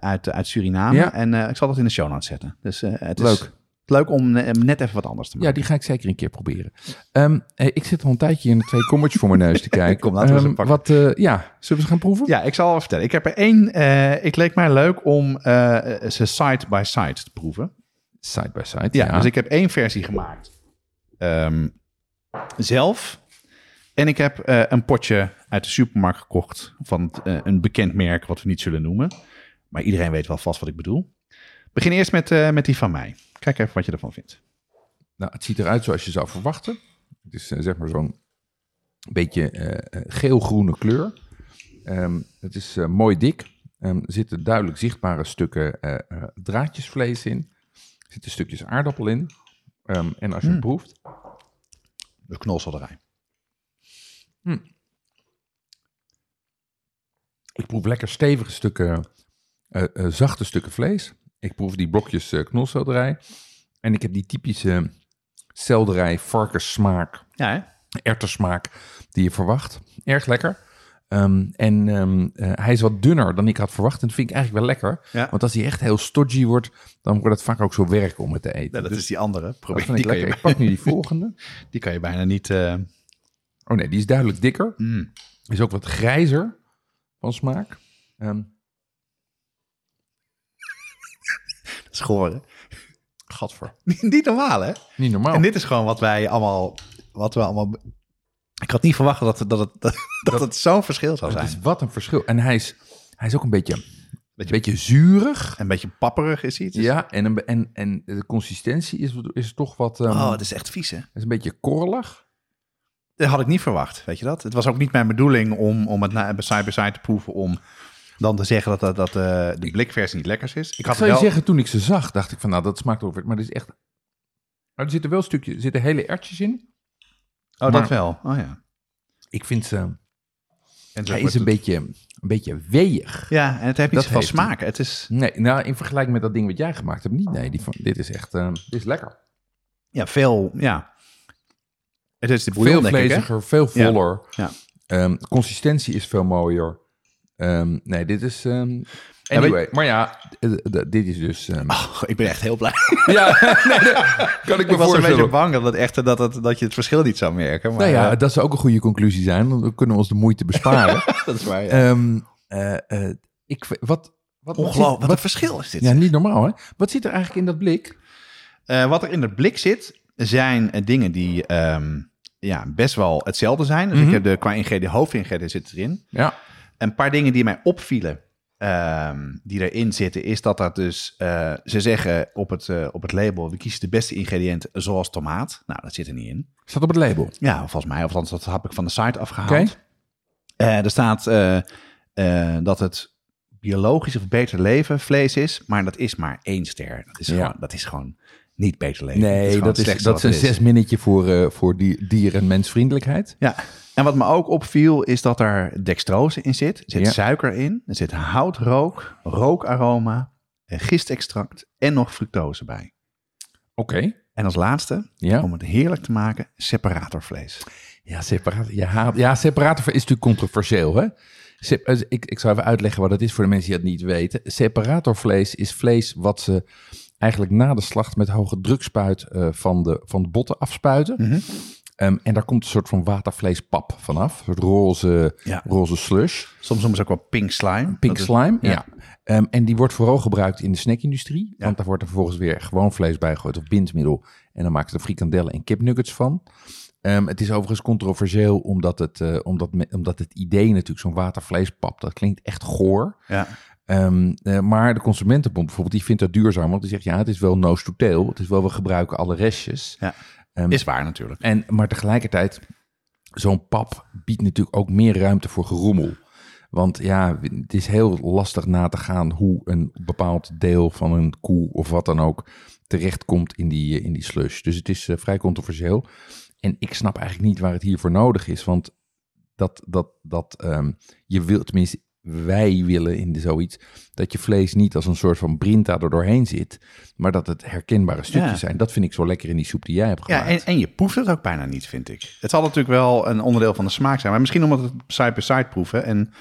uit, uit Suriname. Ja. En ik zal dat in de show notes zetten. Dus het Leuk. is leuk om eh, net even wat anders te Ja, maken. die ga ik zeker een keer proberen. Ehm, eh, ik zit al een tijdje in de twee kommetjes voor mijn neus te kijken. Kom, laten we ze Ehm, pakken. Wat, eh, ja, zullen we ze gaan proeven? Ja, ik zal wel vertellen. Ik heb er één. eh het leek mij leuk om ze side by side te proeven. Side by side. Ja, dus ik heb één versie gemaakt. Ehm, zelf. En ik heb een potje uit de supermarkt gekocht van een bekend merk, wat we niet zullen noemen. Maar iedereen weet wel vast wat ik bedoel. Begin eerst met, met die van mij. Kijk even wat je ervan vindt. Nou, het ziet eruit zoals je zou verwachten. Het is eh, zeg maar zo'n beetje eh, eh, geel-groene kleur. Ehm, het is eh, mooi dik. Ehm, er zitten duidelijk zichtbare stukken draadjesvlees in. Er zitten stukjes aardappel in. Ehm, en als je het proeft, De knolselderij. ik proef lekker stevige stukken, zachte stukken vlees. Ik proef die blokjes uh, knolselderij. En ik heb die typische selderij, varkenssmaak, Ja, hè? die je verwacht. Erg lekker. Ehm, en ehm, eh, hij is wat dunner dan ik had verwacht. En dat vind ik eigenlijk wel lekker. Ja. Want als hij echt heel stodgy wordt, dan wordt het vaak ook zo werk om het te eten. Ja, dat Dus is die andere. Probeer, die, ik kan je, lekker. Ik pak nu die volgende. die kan je bijna niet... eh, Oh nee, die is duidelijk dikker. mm. Is ook wat grijzer van smaak. Ehm Hè? gadver. niet normaal, hè? Niet normaal. En dit is gewoon wat wij allemaal... Wat we allemaal... Ik had niet verwacht dat, het- dat het, dat, dat het zo'n verschil zou het zijn. is wat een verschil. En hij is, hij is ook een beetje, een beetje zuurig. Een beetje papperig is hij. Het is- Ja, en, een, en, en de consistentie is, is toch wat... ehm, Oh, het is echt vies, hè? is een beetje korrelig. Dat had ik niet verwacht, weet je dat? Het was ook niet mijn bedoeling om, om het na- bij side by side te proeven... om dan te zeggen dat, dat, dat eh, de blikversie niet lekkers is. Ik had zou je wel... zeggen, toen ik ze zag, dacht ik van, nou, dat smaakt over. Maar dit is echt... Maar er zitten wel stukjes, er zitten hele ertjes in. Oh, dat wel. Oh ja. Ik vind ze... En Hij is een het- beetje, een beetje weeg. Ja, en het heeft niet Dat zoveel heeft smaak. Het is Nee, nou, in vergelijking met dat ding wat jij gemaakt hebt, niet. Nee, die van, dit is echt, eh, dit is lekker. ja, veel, ja. Het is de Veel bouillon, vleesiger, veel voller. Ja. Ehm, consistentie is veel mooier. Ehm, nee, dit is... ehm, anyway, maar ja, eh, dit is dus... ehm, Oh, ik ben echt heel blij. Ja, nee, dat kan ik me ik was een voorstellen. beetje bang dat, het echt, dat, het, dat je het verschil niet zou merken. Maar Nou ja, eh, dat zou ook een goede conclusie zijn. Want dan kunnen we ons de moeite besparen. dat is waar. Ja. Ehm, eh, eh, ik, wat, wat, wat, Ongelooflijk, wat wat- een verschil is dit. ja, niet normaal hè? Wat zit er eigenlijk in dat blik? Eh, wat er in het blik zit, zijn dingen die ehm, ja, best wel hetzelfde zijn. Dus Mhm. ik heb de, qua ingrediënten, hoofdingrediënten zit erin. Ja, Een paar dingen die mij opvielen, ehm, die erin zitten, is dat dat dus, eh, ze zeggen op het, eh, op het label, we kiezen de beste ingrediënten zoals tomaat. Nou, dat zit er niet in. staat op het label. Ja, volgens mij, of althans, dat heb ik van de site afgehaald. Oké. Eh, er staat dat het biologisch of beter leven vlees is, maar dat is maar één ster. Dat is, Ja. gewoon, dat is gewoon niet beter leven. Nee, dat is, dat is wat een er zes minnetje voor, voor die, dier- en mensvriendelijkheid. Ja, en wat me ook opviel is dat er dextrose in zit. Er zit Ja. suiker in, er zit houtrook, rookaroma, gistextract en nog fructose bij. Oké. En als laatste, Ja. om het heerlijk te maken, separatorvlees. Ja, separator, haat, ja, separator is natuurlijk controversieel. Hè? Sep- eh, ik, ik zal even uitleggen wat het is voor de mensen die dat niet weten. Separatorvlees is vlees wat ze eigenlijk na de slacht met hoge drukspuit eh, van, de, van de botten afspuiten. Mhm. Ehm, en daar komt een soort van watervleespap vanaf. Een soort roze, Ja. roze slush. Soms noemen ze ook wel pink slime. Pink is- slime, ja. ja. Ehm, en die wordt vooral gebruikt in de snackindustrie. Ja. Want daar wordt er vervolgens weer gewoon vlees bij gegooid of bindmiddel. En dan maken ze er frikandellen en kipnuggets van. Ehm, het is overigens controversieel omdat het, eh, omdat, omdat het idee natuurlijk zo'n watervleespap, dat klinkt echt goor. Ja. Eh, maar de Consumentenbond bijvoorbeeld, die vindt dat duurzaam. Want die zegt, ja, het is wel nose to tail. Het is wel, we gebruiken alle restjes. Ja. Ehm, Is waar natuurlijk. en, maar tegelijkertijd, zo'n pap biedt natuurlijk ook meer ruimte voor gerommel. Want ja, het is heel lastig na te gaan hoe een bepaald deel van een koe of wat dan ook terechtkomt in die, eh, in die slush. Dus het is eh, vrij controversieel. En ik snap eigenlijk niet waar het hiervoor nodig is. Want dat, dat, dat ehm, je wilt, tenminste wij willen in de zoiets, dat je vlees niet als een soort van brinta er doorheen zit, maar dat het herkenbare stukjes Ja. zijn. Dat vind ik zo lekker in die soep die jij hebt Ja, gemaakt. en, en je proeft het ook bijna niet, vind ik. Het zal natuurlijk wel een onderdeel van de smaak zijn, maar misschien omdat het side by side proeven. En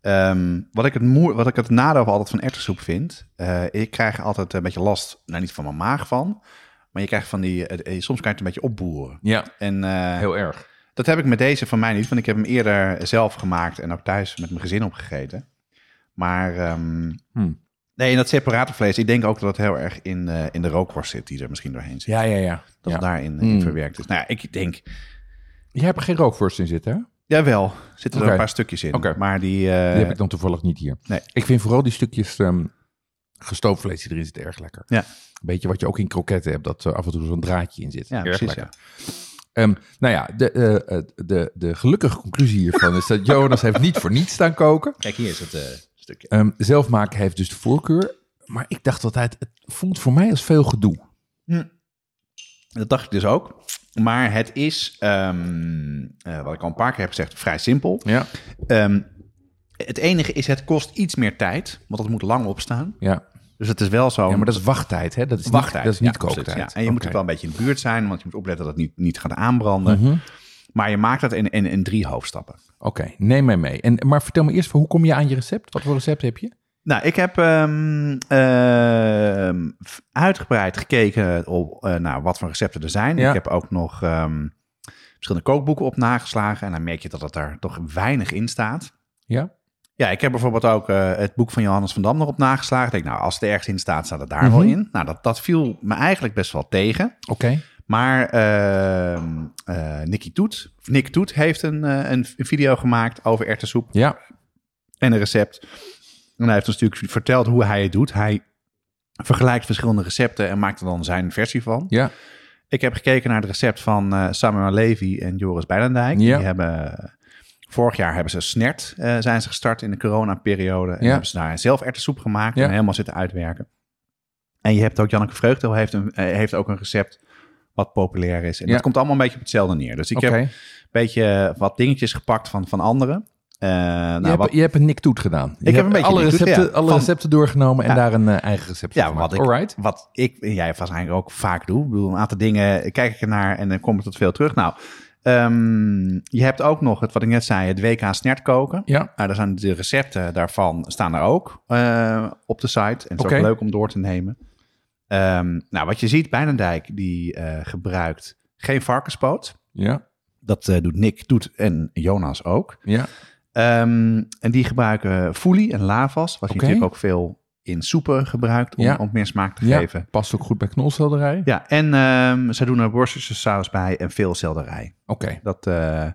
ehm, wat, ik het moe, wat ik het nadeel altijd van erwtensoep vind, eh, ik krijg altijd een beetje last, nou niet van mijn maag van, maar je krijgt van die, eh, eh, soms kan je het een beetje opboeren. Ja, En heel erg. Dat heb ik met deze van mij niet, want ik heb hem eerder zelf gemaakt en ook thuis met mijn gezin opgegeten. Maar Hm. nee, en dat separate vlees, ik denk ook dat het heel erg in, eh, in de rookworst zit die er misschien doorheen zit. Ja, ja, ja. Dat ja. het daarin Mm. in verwerkt is. Nou ja, ik denk... Je hebt er geen rookworst in zitten, hè? Jawel, zitten er een paar stukjes in. Oké. Maar die... eh, Die heb ik dan toevallig niet hier. nee. Ik vind vooral die stukjes ehm gestoofd vlees die erin zit erg lekker. Ja. Beetje wat je ook in kroketten hebt, dat er af en toe zo'n draadje in zit. Ja, erg precies, lekker. Ehm, nou ja, de, eh, eh, de, de gelukkige conclusie hiervan is dat Jonas heeft niet voor niets staan koken. Kijk, hier is het eh, stukje. Ehm, zelf maken heeft dus de voorkeur. Maar ik dacht altijd, het voelt voor mij als veel gedoe. Dat dacht ik dus ook. Maar het is, ehm, eh, wat ik al een paar keer heb gezegd, vrij simpel. Ja. Het enige is, het kost iets meer tijd, want het moet lang opstaan. Ja, Dus het is wel zo. ja maar dat is wachttijd, hè? Dat is wachttijd. niet, dat is niet Ja, kooktijd. ja. En je moet ook wel een beetje in de buurt zijn, want je moet opletten dat het niet, niet gaat aanbranden. Mhm. Maar je maakt dat in, in, in drie hoofdstappen. Oké, neem mij mee. En, maar vertel me eerst, hoe kom je aan je recept? Wat voor recept heb je? Nou, ik heb ehm, ehm, uitgebreid gekeken op eh, nou, wat voor recepten er zijn. Ja. Ik heb ook nog ehm, verschillende kookboeken op nageslagen. En dan merk je dat het daar toch weinig in staat. Ja? Ja, ik heb bijvoorbeeld ook eh, het boek van Johannes van Dam nog op nageslagen. Ik denk, nou, als het ergens in staat, staat het daar wel Mhm. in. Nou, dat, dat viel me eigenlijk best wel tegen. Oké. Maar ehm eh, Nicky Toet, Nick Toet heeft een, eh, een video gemaakt over erwtensoep Ja, en een recept. En hij heeft ons natuurlijk verteld hoe hij het doet. Hij vergelijkt verschillende recepten en maakt er dan zijn versie van. ja, Ik heb gekeken naar het recept van Samuel Levy en Joris Bijlendijk. Ja. Die hebben, vorig jaar hebben ze Snert, eh, zijn ze gestart in de coronaperiode. En Ja. hebben ze daar zelf erwtensoep gemaakt Ja. en helemaal zitten uitwerken. En je hebt ook, Janneke Vreugdeel heeft, een, eh, heeft ook een recept wat populair is. En Ja. dat komt allemaal een beetje op hetzelfde neer. Dus ik heb een beetje wat dingetjes gepakt van, van anderen. Eh, nou, je, hebt, wat, je hebt een Nick Toet gedaan. Je heb een beetje alle Toet, recepten, ja. alle Van- recepten doorgenomen en Ja. daar een eigen recept van Ja, gemaakt. wat ik, Alright. wat ik en jij waarschijnlijk ook vaak doe. Ik bedoel, een aantal dingen kijk ik ernaar en dan kom ik tot veel terug. Nou, ehm, je hebt ook nog het, wat ik net zei, het WK snert koken. Ja, Nou, daar zijn de recepten daarvan staan er ook eh, op de site. En het is ook leuk om door te nemen. Ehm, nou, wat je ziet, Bijnendijk die eh, gebruikt geen varkenspoot. ja, Dat eh, doet Nick, doet en Jonas ook. ja. Ehm, en die gebruiken foelie en lavas, wat je natuurlijk ook veel in soepen gebruikt om, Ja. om meer smaak te ja. geven. Past ook goed bij knolselderij. Ja, en ehm, ze doen er Worcestershire saus bij en veel selderij. Oké, Dat, eh,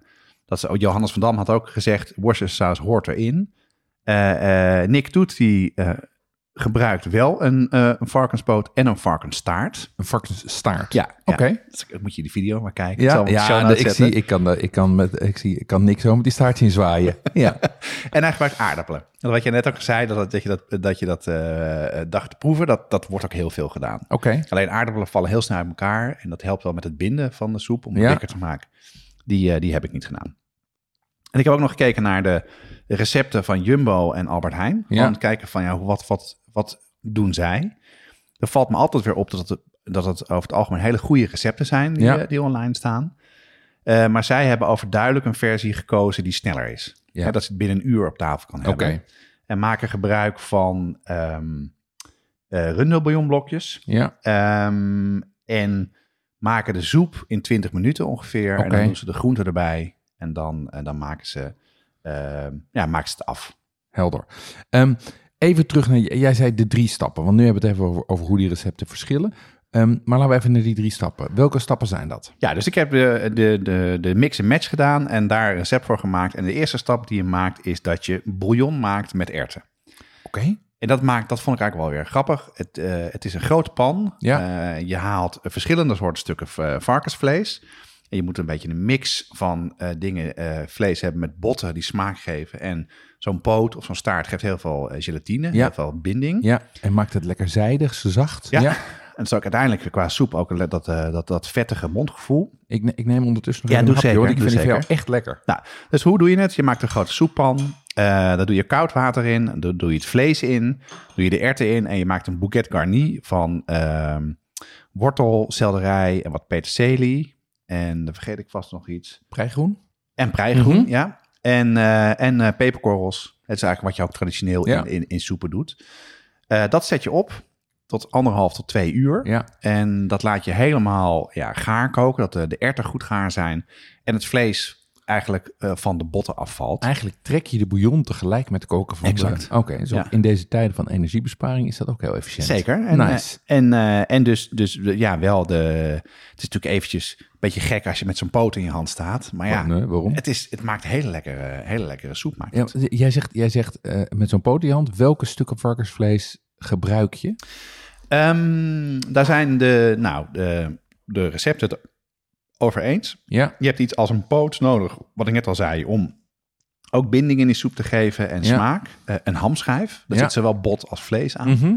dat is, Johannes van Dam had ook gezegd, Worcestershire saus hoort erin. Eh, Nick Toet, die gebruikt wel een, eh, een varkenspoot en een varkensstaart. een varkensstaart. Ja, Oké. ja. Dus moet je die video maar kijken. Ik Ja, de ja ik, zie, ik, kan, ik, kan met, ik, zie, ik kan niks zo met die staart zien zwaaien. Ja, En hij gebruikt aardappelen. En wat je net ook zei, dat, dat je dat, dat, je dat eh, dacht te proeven, dat, dat wordt ook heel veel gedaan. oké. Alleen aardappelen vallen heel snel uit elkaar. En dat helpt wel met het binden van de soep om het Ja. lekker te maken. Die, eh, die heb ik niet gedaan. En ik heb ook nog gekeken naar de recepten van Jumbo en Albert Heijn. Ja. Om te kijken van ja, wat, wat, wat doen zij? Er valt me altijd weer op dat het, dat het over het algemeen hele goede recepten zijn die, Ja. eh, die online staan. Eh, maar zij hebben overduidelijk een versie gekozen die sneller is. Ja. Hè, dat ze het binnen een uur op tafel kan hebben. En maken gebruik van rundelbouillonblokjes. Ja, Ehm, en maken de soep in 20 minuten ongeveer. En dan doen ze de groenten erbij. En dan, en dan maken, ze, ehm, ja, maken ze het af. helder. Ehm, even terug naar, jij zei de drie stappen, want nu hebben we het even over, over hoe die recepten verschillen. Ehm, maar laten we even naar die drie stappen. Welke stappen zijn dat? Ja, dus ik heb de, de, de, de mix en match gedaan en daar een recept voor gemaakt. En de eerste stap die je maakt is dat je bouillon maakt met erwten. Oké. En dat, maakt, dat vond ik eigenlijk wel weer grappig. Het, eh, het is een grote pan. Ja. Eh, je haalt verschillende soorten stukken eh, varkensvlees. En je moet een beetje een mix van eh, dingen, eh, vlees hebben met botten die smaak geven. En zo'n poot of zo'n staart geeft heel veel eh, gelatine, Ja. heel veel binding. Ja, en maakt het lekker zijdig, zacht. Ja. En is ook uiteindelijk qua soep ook dat, dat, dat vettige mondgevoel. Ik, ne- ik neem ondertussen nog Ja, doe een hapje, hoor. Ik doe vind jou echt lekker. Nou, dus hoe doe je het? Je maakt een grote soeppan. daar doe je koud water in. Dan doe je het vlees in. Doe je de erwten in. En je maakt een bouquet garni van ehm, wortel, selderij en wat peterselie. En dan vergeet ik vast nog iets. Prijgroen? En preigroen, Mhm. ja. En, eh, en eh, peperkorrels. Het is eigenlijk wat je ook traditioneel Ja. in, in, in soepen doet. Eh, dat zet je op tot anderhalf tot twee uur. Ja. En dat laat je helemaal ja, gaar koken. Dat de, de erwten goed gaar zijn. En het vlees eigenlijk eh, van de botten afvalt. Eigenlijk trek je de bouillon tegelijk met koken van Exact. de... Oké, dus Ja. in deze tijden van energiebesparing is dat ook heel efficiënt. Zeker. En, Nice. eh, en, eh, en dus, dus ja, wel de. Het is natuurlijk eventjes een beetje gek als je met zo'n poot in je hand staat. Maar ja, nee, waarom? het, is, het maakt hele lekkere, hele lekkere soep. Maakt Ja, jij zegt, jij zegt met zo'n poot in je hand, welke stukken varkensvlees gebruik je? Ehm, daar zijn de, nou, de, de recepten over eens. Ja, Je hebt iets als een poot nodig, wat ik net al zei, om ook binding in die soep te geven en Ja. smaak. Eh, een hamschijf, daar Ja. zit zowel bot als vlees aan. Mhm.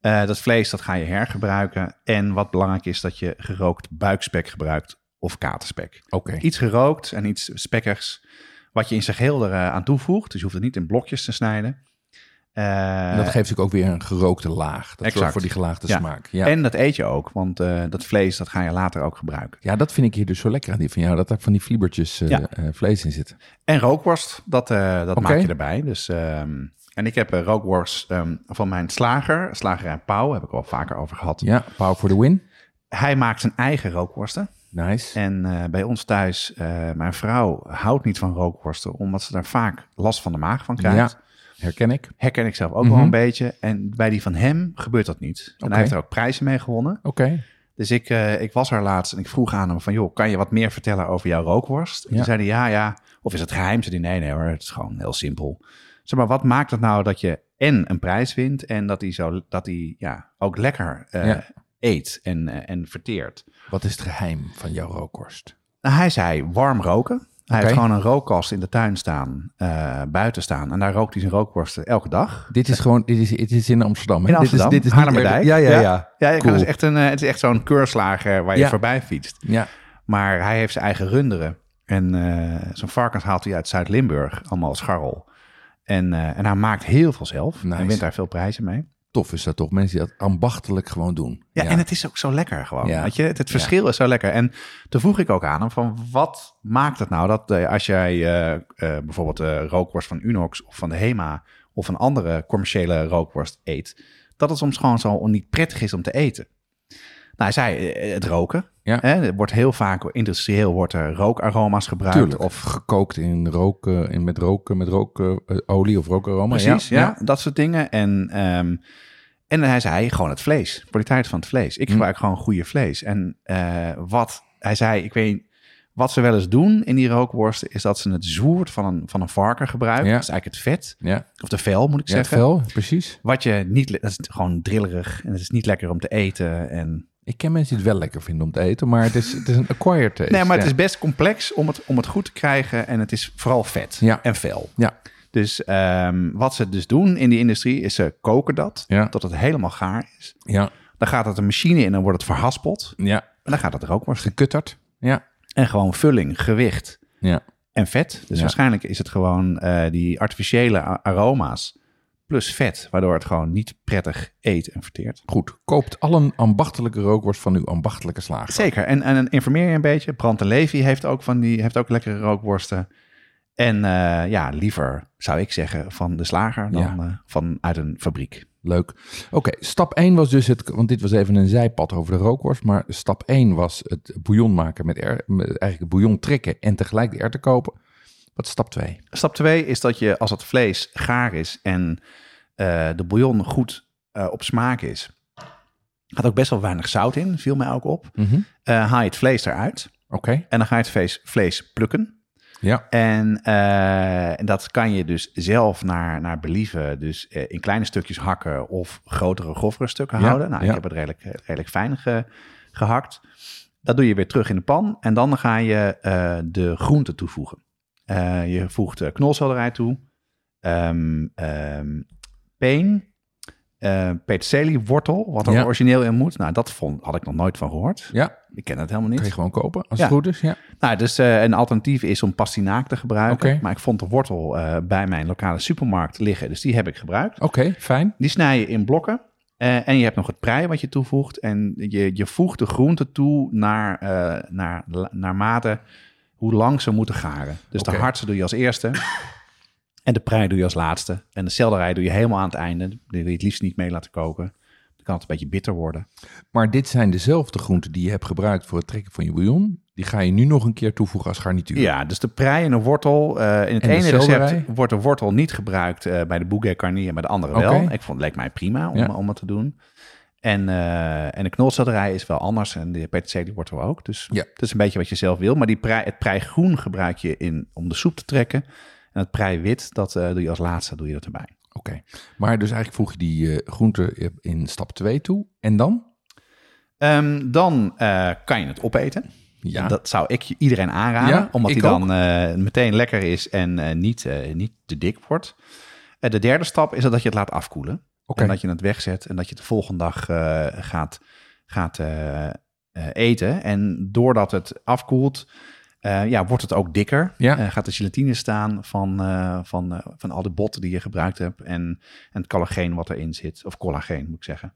Eh, dat vlees dat ga je hergebruiken. En wat belangrijk is, dat je gerookt buikspek gebruikt of katerspek. oké. Iets gerookt en iets spekkigs, wat je in zijn geheel eraan aan toevoegt. Dus je hoeft het niet in blokjes te snijden. Eh, En dat geeft natuurlijk ook weer een gerookte laag. Dat zorgt voor die gelaagde Ja. smaak. Ja. En dat eet je ook, want eh, dat vlees dat ga je later ook gebruiken. ja, dat vind ik hier dus zo lekker aan die van jou. Dat er van die fliebertjes eh, Ja. vlees in zitten. En rookworst, dat, dat maak je erbij. Dus, ehm, en ik heb rookworst ehm, van mijn slager, slagerij Pauw, heb ik al vaker over gehad. Ja, power for the win. Hij maakt zijn eigen rookworsten. Nice. En bij ons thuis, mijn vrouw houdt niet van rookworsten, omdat ze daar vaak last van de maag van krijgt. Ja, herken ik. Herken ik zelf ook Mhm. wel een beetje. En bij die van hem gebeurt dat niet. En hij heeft er ook prijzen mee gewonnen. Oké. Dus ik, eh, ik was er laatst en ik vroeg aan hem van... joh, kan je wat meer vertellen over jouw rookworst? En Ja. toen zei hij ja, ja. Of is het geheim? Zei hij nee, nee hoor, het is gewoon heel simpel. Zeg maar, wat maakt het nou dat je en een prijs wint... en dat hij, zo, dat hij ja, ook lekker eh, Ja. eet en, eh, en verteert? Wat is het geheim van jouw rookworst? Nou, hij zei warm roken. Hij heeft gewoon een rookkast in de tuin staan, eh, buiten staan. En daar rookt hij zijn rookworsten elke dag. Dit is gewoon, dit is, het is in Amsterdam. Hè? In Amsterdam, dit is, dit is niet Ja, ja, Ja. ja. Ja, Cool. is echt een, eh, het is echt zo'n keurslager waar je Ja. voorbij fietst. Ja, Maar hij heeft zijn eigen runderen. En eh zijn varkens haalt hij uit Zuid-Limburg, allemaal scharrel. En, en hij maakt heel veel zelf. Nice. En wint daar veel prijzen mee. Tof is dat toch? Mensen die dat ambachtelijk gewoon doen. Ja, en het is ook zo lekker gewoon. Ja. Weet je? Het, het verschil is zo lekker. En toen vroeg ik ook aan hem van wat maakt het nou dat eh, als jij eh, eh, bijvoorbeeld de rookworst van Unox of van de Hema of een andere commerciële rookworst eet, dat het soms gewoon zo niet prettig is om te eten. Nou, hij zei eh, het roken. Ja. Hè, er wordt heel vaak industrieel wordt er rookaroma's gebruikt. Tuurlijk. Of gekookt in roken, in, met roken, met rookolie of rookaroma. Precies, ja, dat soort dingen. En, ehm, en hij zei gewoon het vlees, kwaliteit van het vlees. Ik Hm. gebruik gewoon goede vlees. En eh, wat hij zei, ik weet wat ze wel eens doen in die rookworsten, is dat ze het zwoerd van een, van een varken gebruiken. Ja. Dat is eigenlijk het vet, Ja, of de vel moet ik ja het zeggen. vel, precies. Wat je niet, dat is gewoon drillerig en het is niet lekker om te eten. En, Ik ken mensen die het wel lekker vinden om te eten, maar het is, het is een acquired taste. nee, maar het ja. is best complex om het, om het goed te krijgen en het is vooral vet Ja. en fel. Ja, Dus ehm, wat ze dus doen in die industrie is ze koken dat Ja. tot het helemaal gaar is. ja, Dan gaat het een machine in en dan wordt het verhaspeld. ja. En dan gaat het er ook worden. Gekutterd. Ja, En gewoon vulling, gewicht ja. en vet. Dus Ja. waarschijnlijk is het gewoon eh, die artificiële aroma's plus vet. Waardoor het gewoon niet prettig eet en verteert. Goed, koopt al een ambachtelijke rookworst van uw ambachtelijke slager. Zeker. En, en informeer je een beetje. Brand en Levi heeft ook, van die, heeft ook lekkere rookworsten. En eh, ja, liever zou ik zeggen van de slager dan Ja. eh, van uit een fabriek. Leuk. Oké, stap 1 was dus het, want dit was even een zijpad over de rookworst, maar stap 1 was het bouillon maken met, er, met eigenlijk het bouillon trekken en tegelijk de erwten kopen. Wat is stap 2? Stap 2 is dat je als het vlees gaar is en eh, de bouillon goed eh, op smaak is. Gaat ook best wel weinig zout in, viel mij ook op. Eh, haal je het vlees eruit Oké, en dan ga je het vlees, vlees plukken. ja. En, en dat kan je dus zelf naar, naar believen. Dus in kleine stukjes hakken of grotere, grovere stukken Ja, houden. Nou, ja. ik heb het redelijk, redelijk fijn ge- gehakt. Dat doe je weer terug in de pan. En dan ga je de groenten toevoegen. Eh, je voegt uh, knolselderij toe. ehm ehm peen. eh peterseliewortel, wat er Ja. origineel in moet. Nou, dat vond, had ik nog nooit van gehoord. Ja, Ik ken het helemaal niet. kan je gewoon kopen als Ja. het goed is. Ja. Nou, dus eh, een alternatief is om pastinaak te gebruiken. Oké. Maar ik vond de wortel eh, bij mijn lokale supermarkt liggen, dus die heb ik gebruikt. Oké, fijn. Die snij je in blokken. eh, en je hebt nog het prei wat je toevoegt. En je, je voegt de groenten toe naar, eh, naar, naar mate hoe lang ze moeten garen. Dus de hartse doe je als eerste. En de prei doe je als laatste. En de selderij doe je helemaal aan het einde. Die wil je het liefst niet mee laten koken. Dan kan het een beetje bitter worden. Maar dit zijn dezelfde groenten die je hebt gebruikt voor het trekken van je bouillon. Die ga je nu nog een keer toevoegen als garnituur. Ja, dus de prei en de wortel. eh, in het En ene recept wordt de wortel niet gebruikt eh, bij de bouquet carnier, bij de andere wel. Ik vond het leek mij prima om, Ja. om het te doen. En, eh, en de knolselderij is wel anders en de peterselie wortel ook. Dus Ja. het is een beetje wat je zelf wil. Maar die prei, het prei groen gebruik je in, om de soep te trekken. En het prei wit, dat eh, doe je als laatste doe je dat erbij. Oké. Maar dus eigenlijk voeg je die eh groente in stap 2 toe. En dan? Ehm, dan kan je het opeten. Ja. Dat zou ik iedereen aanraden, Ja, omdat hij dan meteen lekker is en niet, niet te dik wordt. De derde stap is dat je het laat afkoelen. Oké. En dat je het wegzet en dat je het de volgende dag eh, gaat, gaat eh, eh, eten. En doordat het afkoelt, ja, wordt het ook dikker. Ja. Gaat de gelatine staan van, van, van al die botten die je gebruikt hebt. En, en het collageen wat erin zit. Of collageen moet ik zeggen.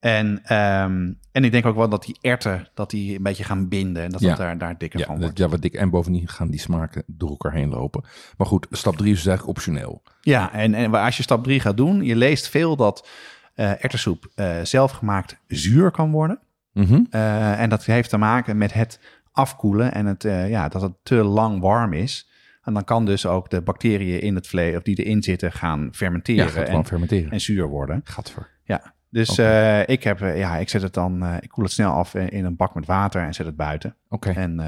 En, ehm, en ik denk ook wel dat die erten dat die een beetje gaan binden. En dat Ja. het daar, daar dikker Ja, van dat, wordt. ja, wat dik. En bovendien gaan die smaken door elkaar heen lopen. Maar goed, stap 3 is dus eigenlijk optioneel. Ja, en, en als je stap 3 gaat doen, je leest veel dat eh erwtensoep eh zelfgemaakt zuur kan worden. Mhm. Eh, en dat heeft te maken met het afkoelen en het, ja, dat het te lang warm is. En dan kan dus ook de bacteriën in het vlees, of die erin zitten, gaan Ja, fermenteren gewoon en, fermenteren. en zuur worden. Gadver. Ja, dus eh, ik, heb, eh, ja, ik zet het dan, eh, ik koel het snel af in een bak met water en zet het buiten. Oké. En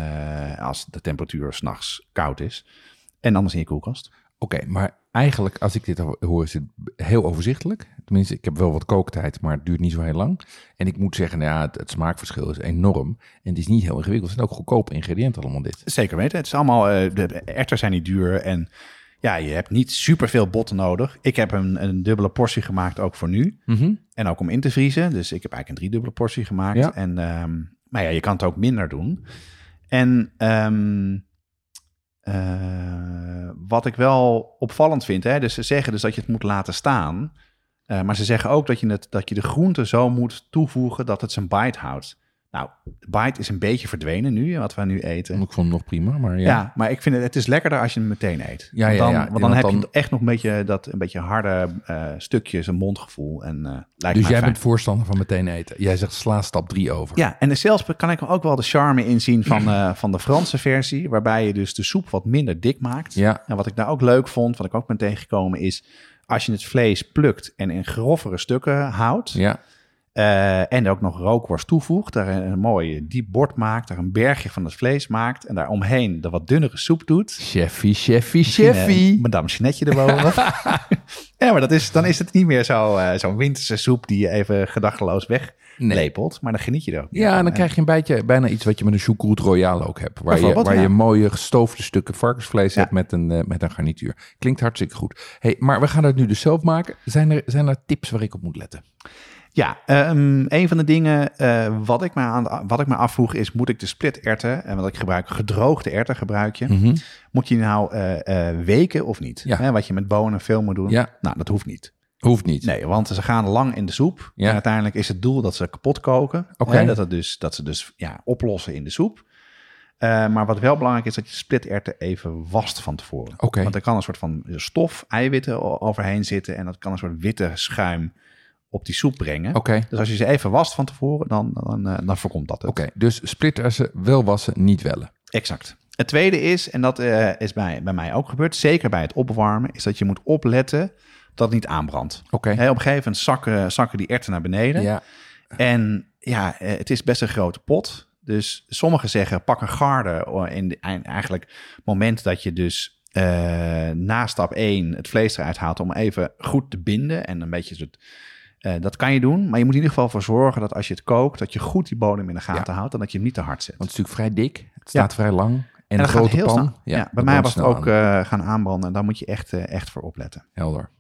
als de temperatuur s'nachts koud is. En anders in je koelkast. Oké, maar eigenlijk als ik dit hoor is het heel overzichtelijk. Tenminste, ik heb wel wat kooktijd, maar het duurt niet zo heel lang. En ik moet zeggen, nou ja, het, het smaakverschil is enorm. En het is niet heel ingewikkeld. Het zijn ook goedkope ingrediënten allemaal dit. Zeker weten. Het is allemaal, de erwten zijn niet duur en ja, je hebt niet superveel botten nodig. Ik heb een, een dubbele portie gemaakt ook voor nu. Mhm. En ook om in te vriezen. Dus ik heb eigenlijk een driedubbele portie gemaakt. Ja. En, ehm, maar ja, je kan het ook minder doen. En ehm, eh, wat ik wel opvallend vind, hè, dus ze zeggen dus dat je het moet laten staan. Eh, maar ze zeggen ook dat je, het, dat je de groente zo moet toevoegen dat het zijn bite houdt. Nou, bite is een beetje verdwenen nu, wat we nu eten. Ik vond hem nog prima, maar ja. Ja. maar ik vind het, het is lekkerder als je hem meteen eet. Ja, want ja, dan, ja. Want dan Want heb dan- je echt nog een beetje dat een beetje harde eh, stukjes, een mondgevoel. En, eh, lijkt Dus jij fijn. bent voorstander van meteen eten. Jij zegt sla stap 3 over. Ja, en zelfs kan ik ook wel de charme inzien van, eh, van de Franse versie, waarbij je dus de soep wat minder dik maakt. Ja. En wat ik daar ook leuk vond, wat ik ook ben tegengekomen, is als je het vlees plukt en in grovere stukken houdt, Ja. Eh, en er ook nog rookworst toevoegt, daar een, een mooi diep bord maakt, daar een bergje van het vlees maakt en daar omheen de wat dunnere soep doet. Cheffy, Misschien, eh, cheffy. Madame Jeanetje erboven. ja, maar dat is, dan is het niet meer eh, zo'n winterse soep die je even gedachteloos weglepelt. Maar dan geniet je er ook Ja, en dan krijg je een beetje bijna iets wat je met een choucroute royale ook hebt. Waar je, waar ja. je mooie gestoofde stukken varkensvlees Ja. hebt met een, met een garnituur. Klinkt hartstikke goed. Hey, maar we gaan het nu dus zelf maken. Zijn er, zijn er tips waar ik op moet letten? Ja, ehm, een van de dingen eh, wat, ik me aan, wat ik me afvroeg is, moet ik de split erwten, en wat ik gebruik, gedroogde erwten gebruik je, Mhm. moet je nou eh, eh, weken of niet? Ja. Hè, wat je met bonen veel moet doen. Ja. Nou, dat hoeft niet. Hoeft niet. Nee, want ze gaan lang in de soep. Ja. En uiteindelijk is het doel dat ze kapot koken. Hè, dat, het dus, dat ze dus ja, oplossen in de soep. Maar wat wel belangrijk is, dat je splitterwten even wast van tevoren. Oké. Want er kan een soort van stof, eiwitten overheen zitten. En dat kan een soort witte schuim op die soep brengen. Oké. Dus als je ze even wast van tevoren, dan, dan, eh, dan voorkomt dat het. Oké, dus splittersen wel wassen, niet wellen. Exact. Het tweede is, en dat eh, is bij, bij mij ook gebeurd, zeker bij het opwarmen, is dat je moet opletten dat het niet aanbrandt. Oké. Hè, op een gegeven moment zakken, zakken die erwten naar beneden. Ja. En ja, eh, het is best een grote pot. Dus sommigen zeggen pak een garde oh, in de, eigenlijk het moment dat je dus na stap 1 het vlees eruit haalt om even goed te binden en een beetje het, eh, dat kan je doen, maar je moet in ieder geval voor zorgen dat als je het kookt, dat je goed die bodem in de gaten houdt en dat je hem niet te hard zet. Want het is natuurlijk vrij dik. Het staat vrij lang. En, en een dat grote heel pan. Ja, bij dat mij was het ook aan. eh, gaan aanbranden en daar moet je echt, eh, echt voor opletten. Helder.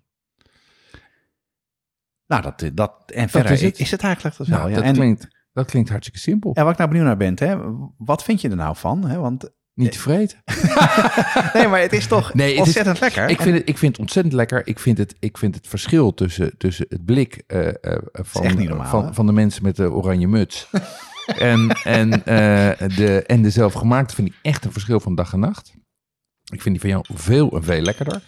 Nou, dat, dat en verder is is het. het, eigenlijk dat Nou, wel. Ja. dat, En, klinkt, dat klinkt hartstikke simpel. en wat ik nou benieuwd naar ben, hè, wat vind je er nou van? Hè? Want Niet tevreden. nee, maar het is toch Nee, het is- ontzettend lekker. Ik vind, het, ik vind het ontzettend lekker. Ik vind het, ik vind het verschil tussen, tussen het blik eh, eh, van, normaal, van, van de mensen met de oranje muts en, en, eh, de, en de zelfgemaakte vind ik echt een verschil van dag en nacht. Ik vind die van jou veel en veel lekkerder.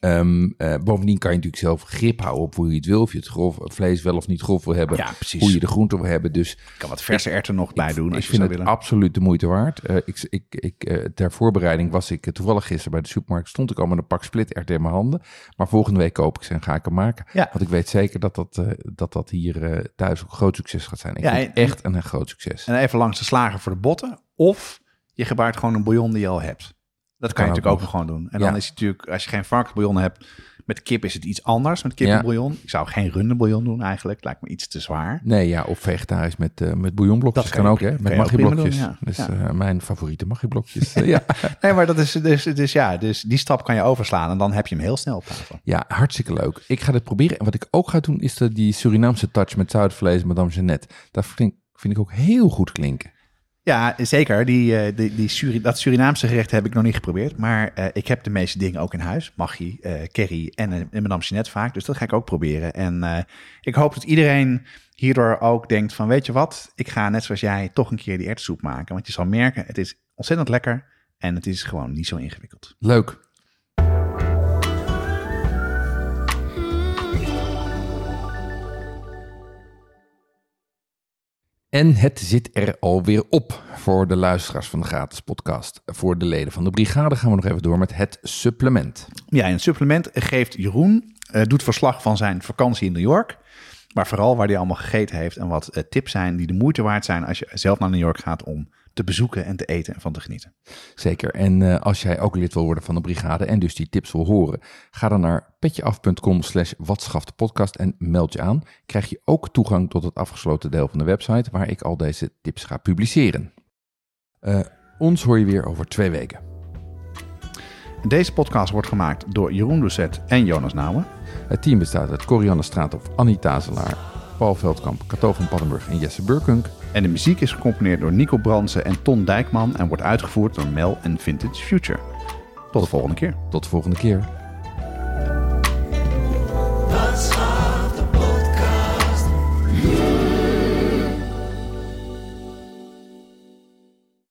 Ehm, eh, bovendien kan je natuurlijk zelf grip houden op hoe je het wil. Of je het grof, vlees wel of niet grof wil hebben. Ja. Hoe je de groente wil hebben. Dus Je kan wat verse erwten nog bij doen ik als je vind het willen. absoluut de moeite waard. Eh, ik, ik, ik, eh, ter voorbereiding was ik toevallig gisteren bij de supermarkt. Stond ik al met een pak splitterwten in mijn handen. Maar volgende week koop ik ze en ga ik hem maken. Ja. Want ik weet zeker dat dat, dat, dat hier thuis ook een groot succes gaat zijn. Ik Ja, vind het en- echt een, een groot succes. En even langs de slager voor de botten. Of je gebruikt gewoon een bouillon die je al hebt. Dat kan, je natuurlijk ook nog. gewoon doen. En Ja. dan is het natuurlijk, als je geen varkensbouillon hebt, met kip is het iets anders. Met kippenbouillon. Ik zou geen rundenbouillon doen eigenlijk. Lijkt me iets te zwaar. Nee, ja, of vegetarisch met, eh met bouillonblokjes Dat kan, kan ook, hè? Met magieblokjes. ja. Dus Ja. eh, mijn favoriete magieblokjes. Eh, ja. Nee, maar dat is dus, dus ja, dus die stap kan je overslaan en dan heb je hem heel snel op tafel. ja, hartstikke leuk. Ik ga dit proberen. En wat ik ook ga doen, is de, die Surinaamse touch met zoutvlees, Madame Jeannette. Dat vind, vind ik ook heel goed klinken. Ja, zeker. Die, eh, die, die Suri- dat Surinaamse gerecht heb ik nog niet geprobeerd. Maar eh, ik heb de meeste dingen ook in huis. Maggi, eh curry en, en Madame Jeanette vaak. Dus dat ga ik ook proberen. En ik hoop dat iedereen hierdoor ook denkt van... weet je wat, ik ga net zoals jij toch een keer die erwtensoep maken. Want je zal merken, het is ontzettend lekker. En het is gewoon niet zo ingewikkeld. Leuk. En het zit er alweer op voor de luisteraars van de gratis podcast. Voor de leden van de brigade gaan we nog even door met het supplement. Ja, in het supplement geeft Jeroen, eh, doet verslag van zijn vakantie in New York. Maar vooral waar hij allemaal gegeten heeft en wat eh, tips zijn die de moeite waard zijn als je zelf naar New York gaat om te bezoeken en te eten en van te genieten. Zeker. En eh, als jij ook lid wil worden van de brigade en dus die tips wil horen, ga dan naar petjeaf.com slash podcast en meld je aan. Krijg je ook toegang tot het afgesloten deel van de website waar ik al deze tips ga publiceren. Eh, ons hoor je weer over twee weken. Deze podcast wordt gemaakt door Jeroen Doucet en Jonas Nouwen. Het team bestaat uit Corianne Straathof, Annie Tazelaar, Paul Veldkamp, Cato van Paddenburg en Jesse Burkunk. En de muziek is gecomponeerd door Nico Bransen en Ton Dijkman en wordt uitgevoerd door Mel en Vintage Future. Tot de volgende keer. Tot de volgende keer.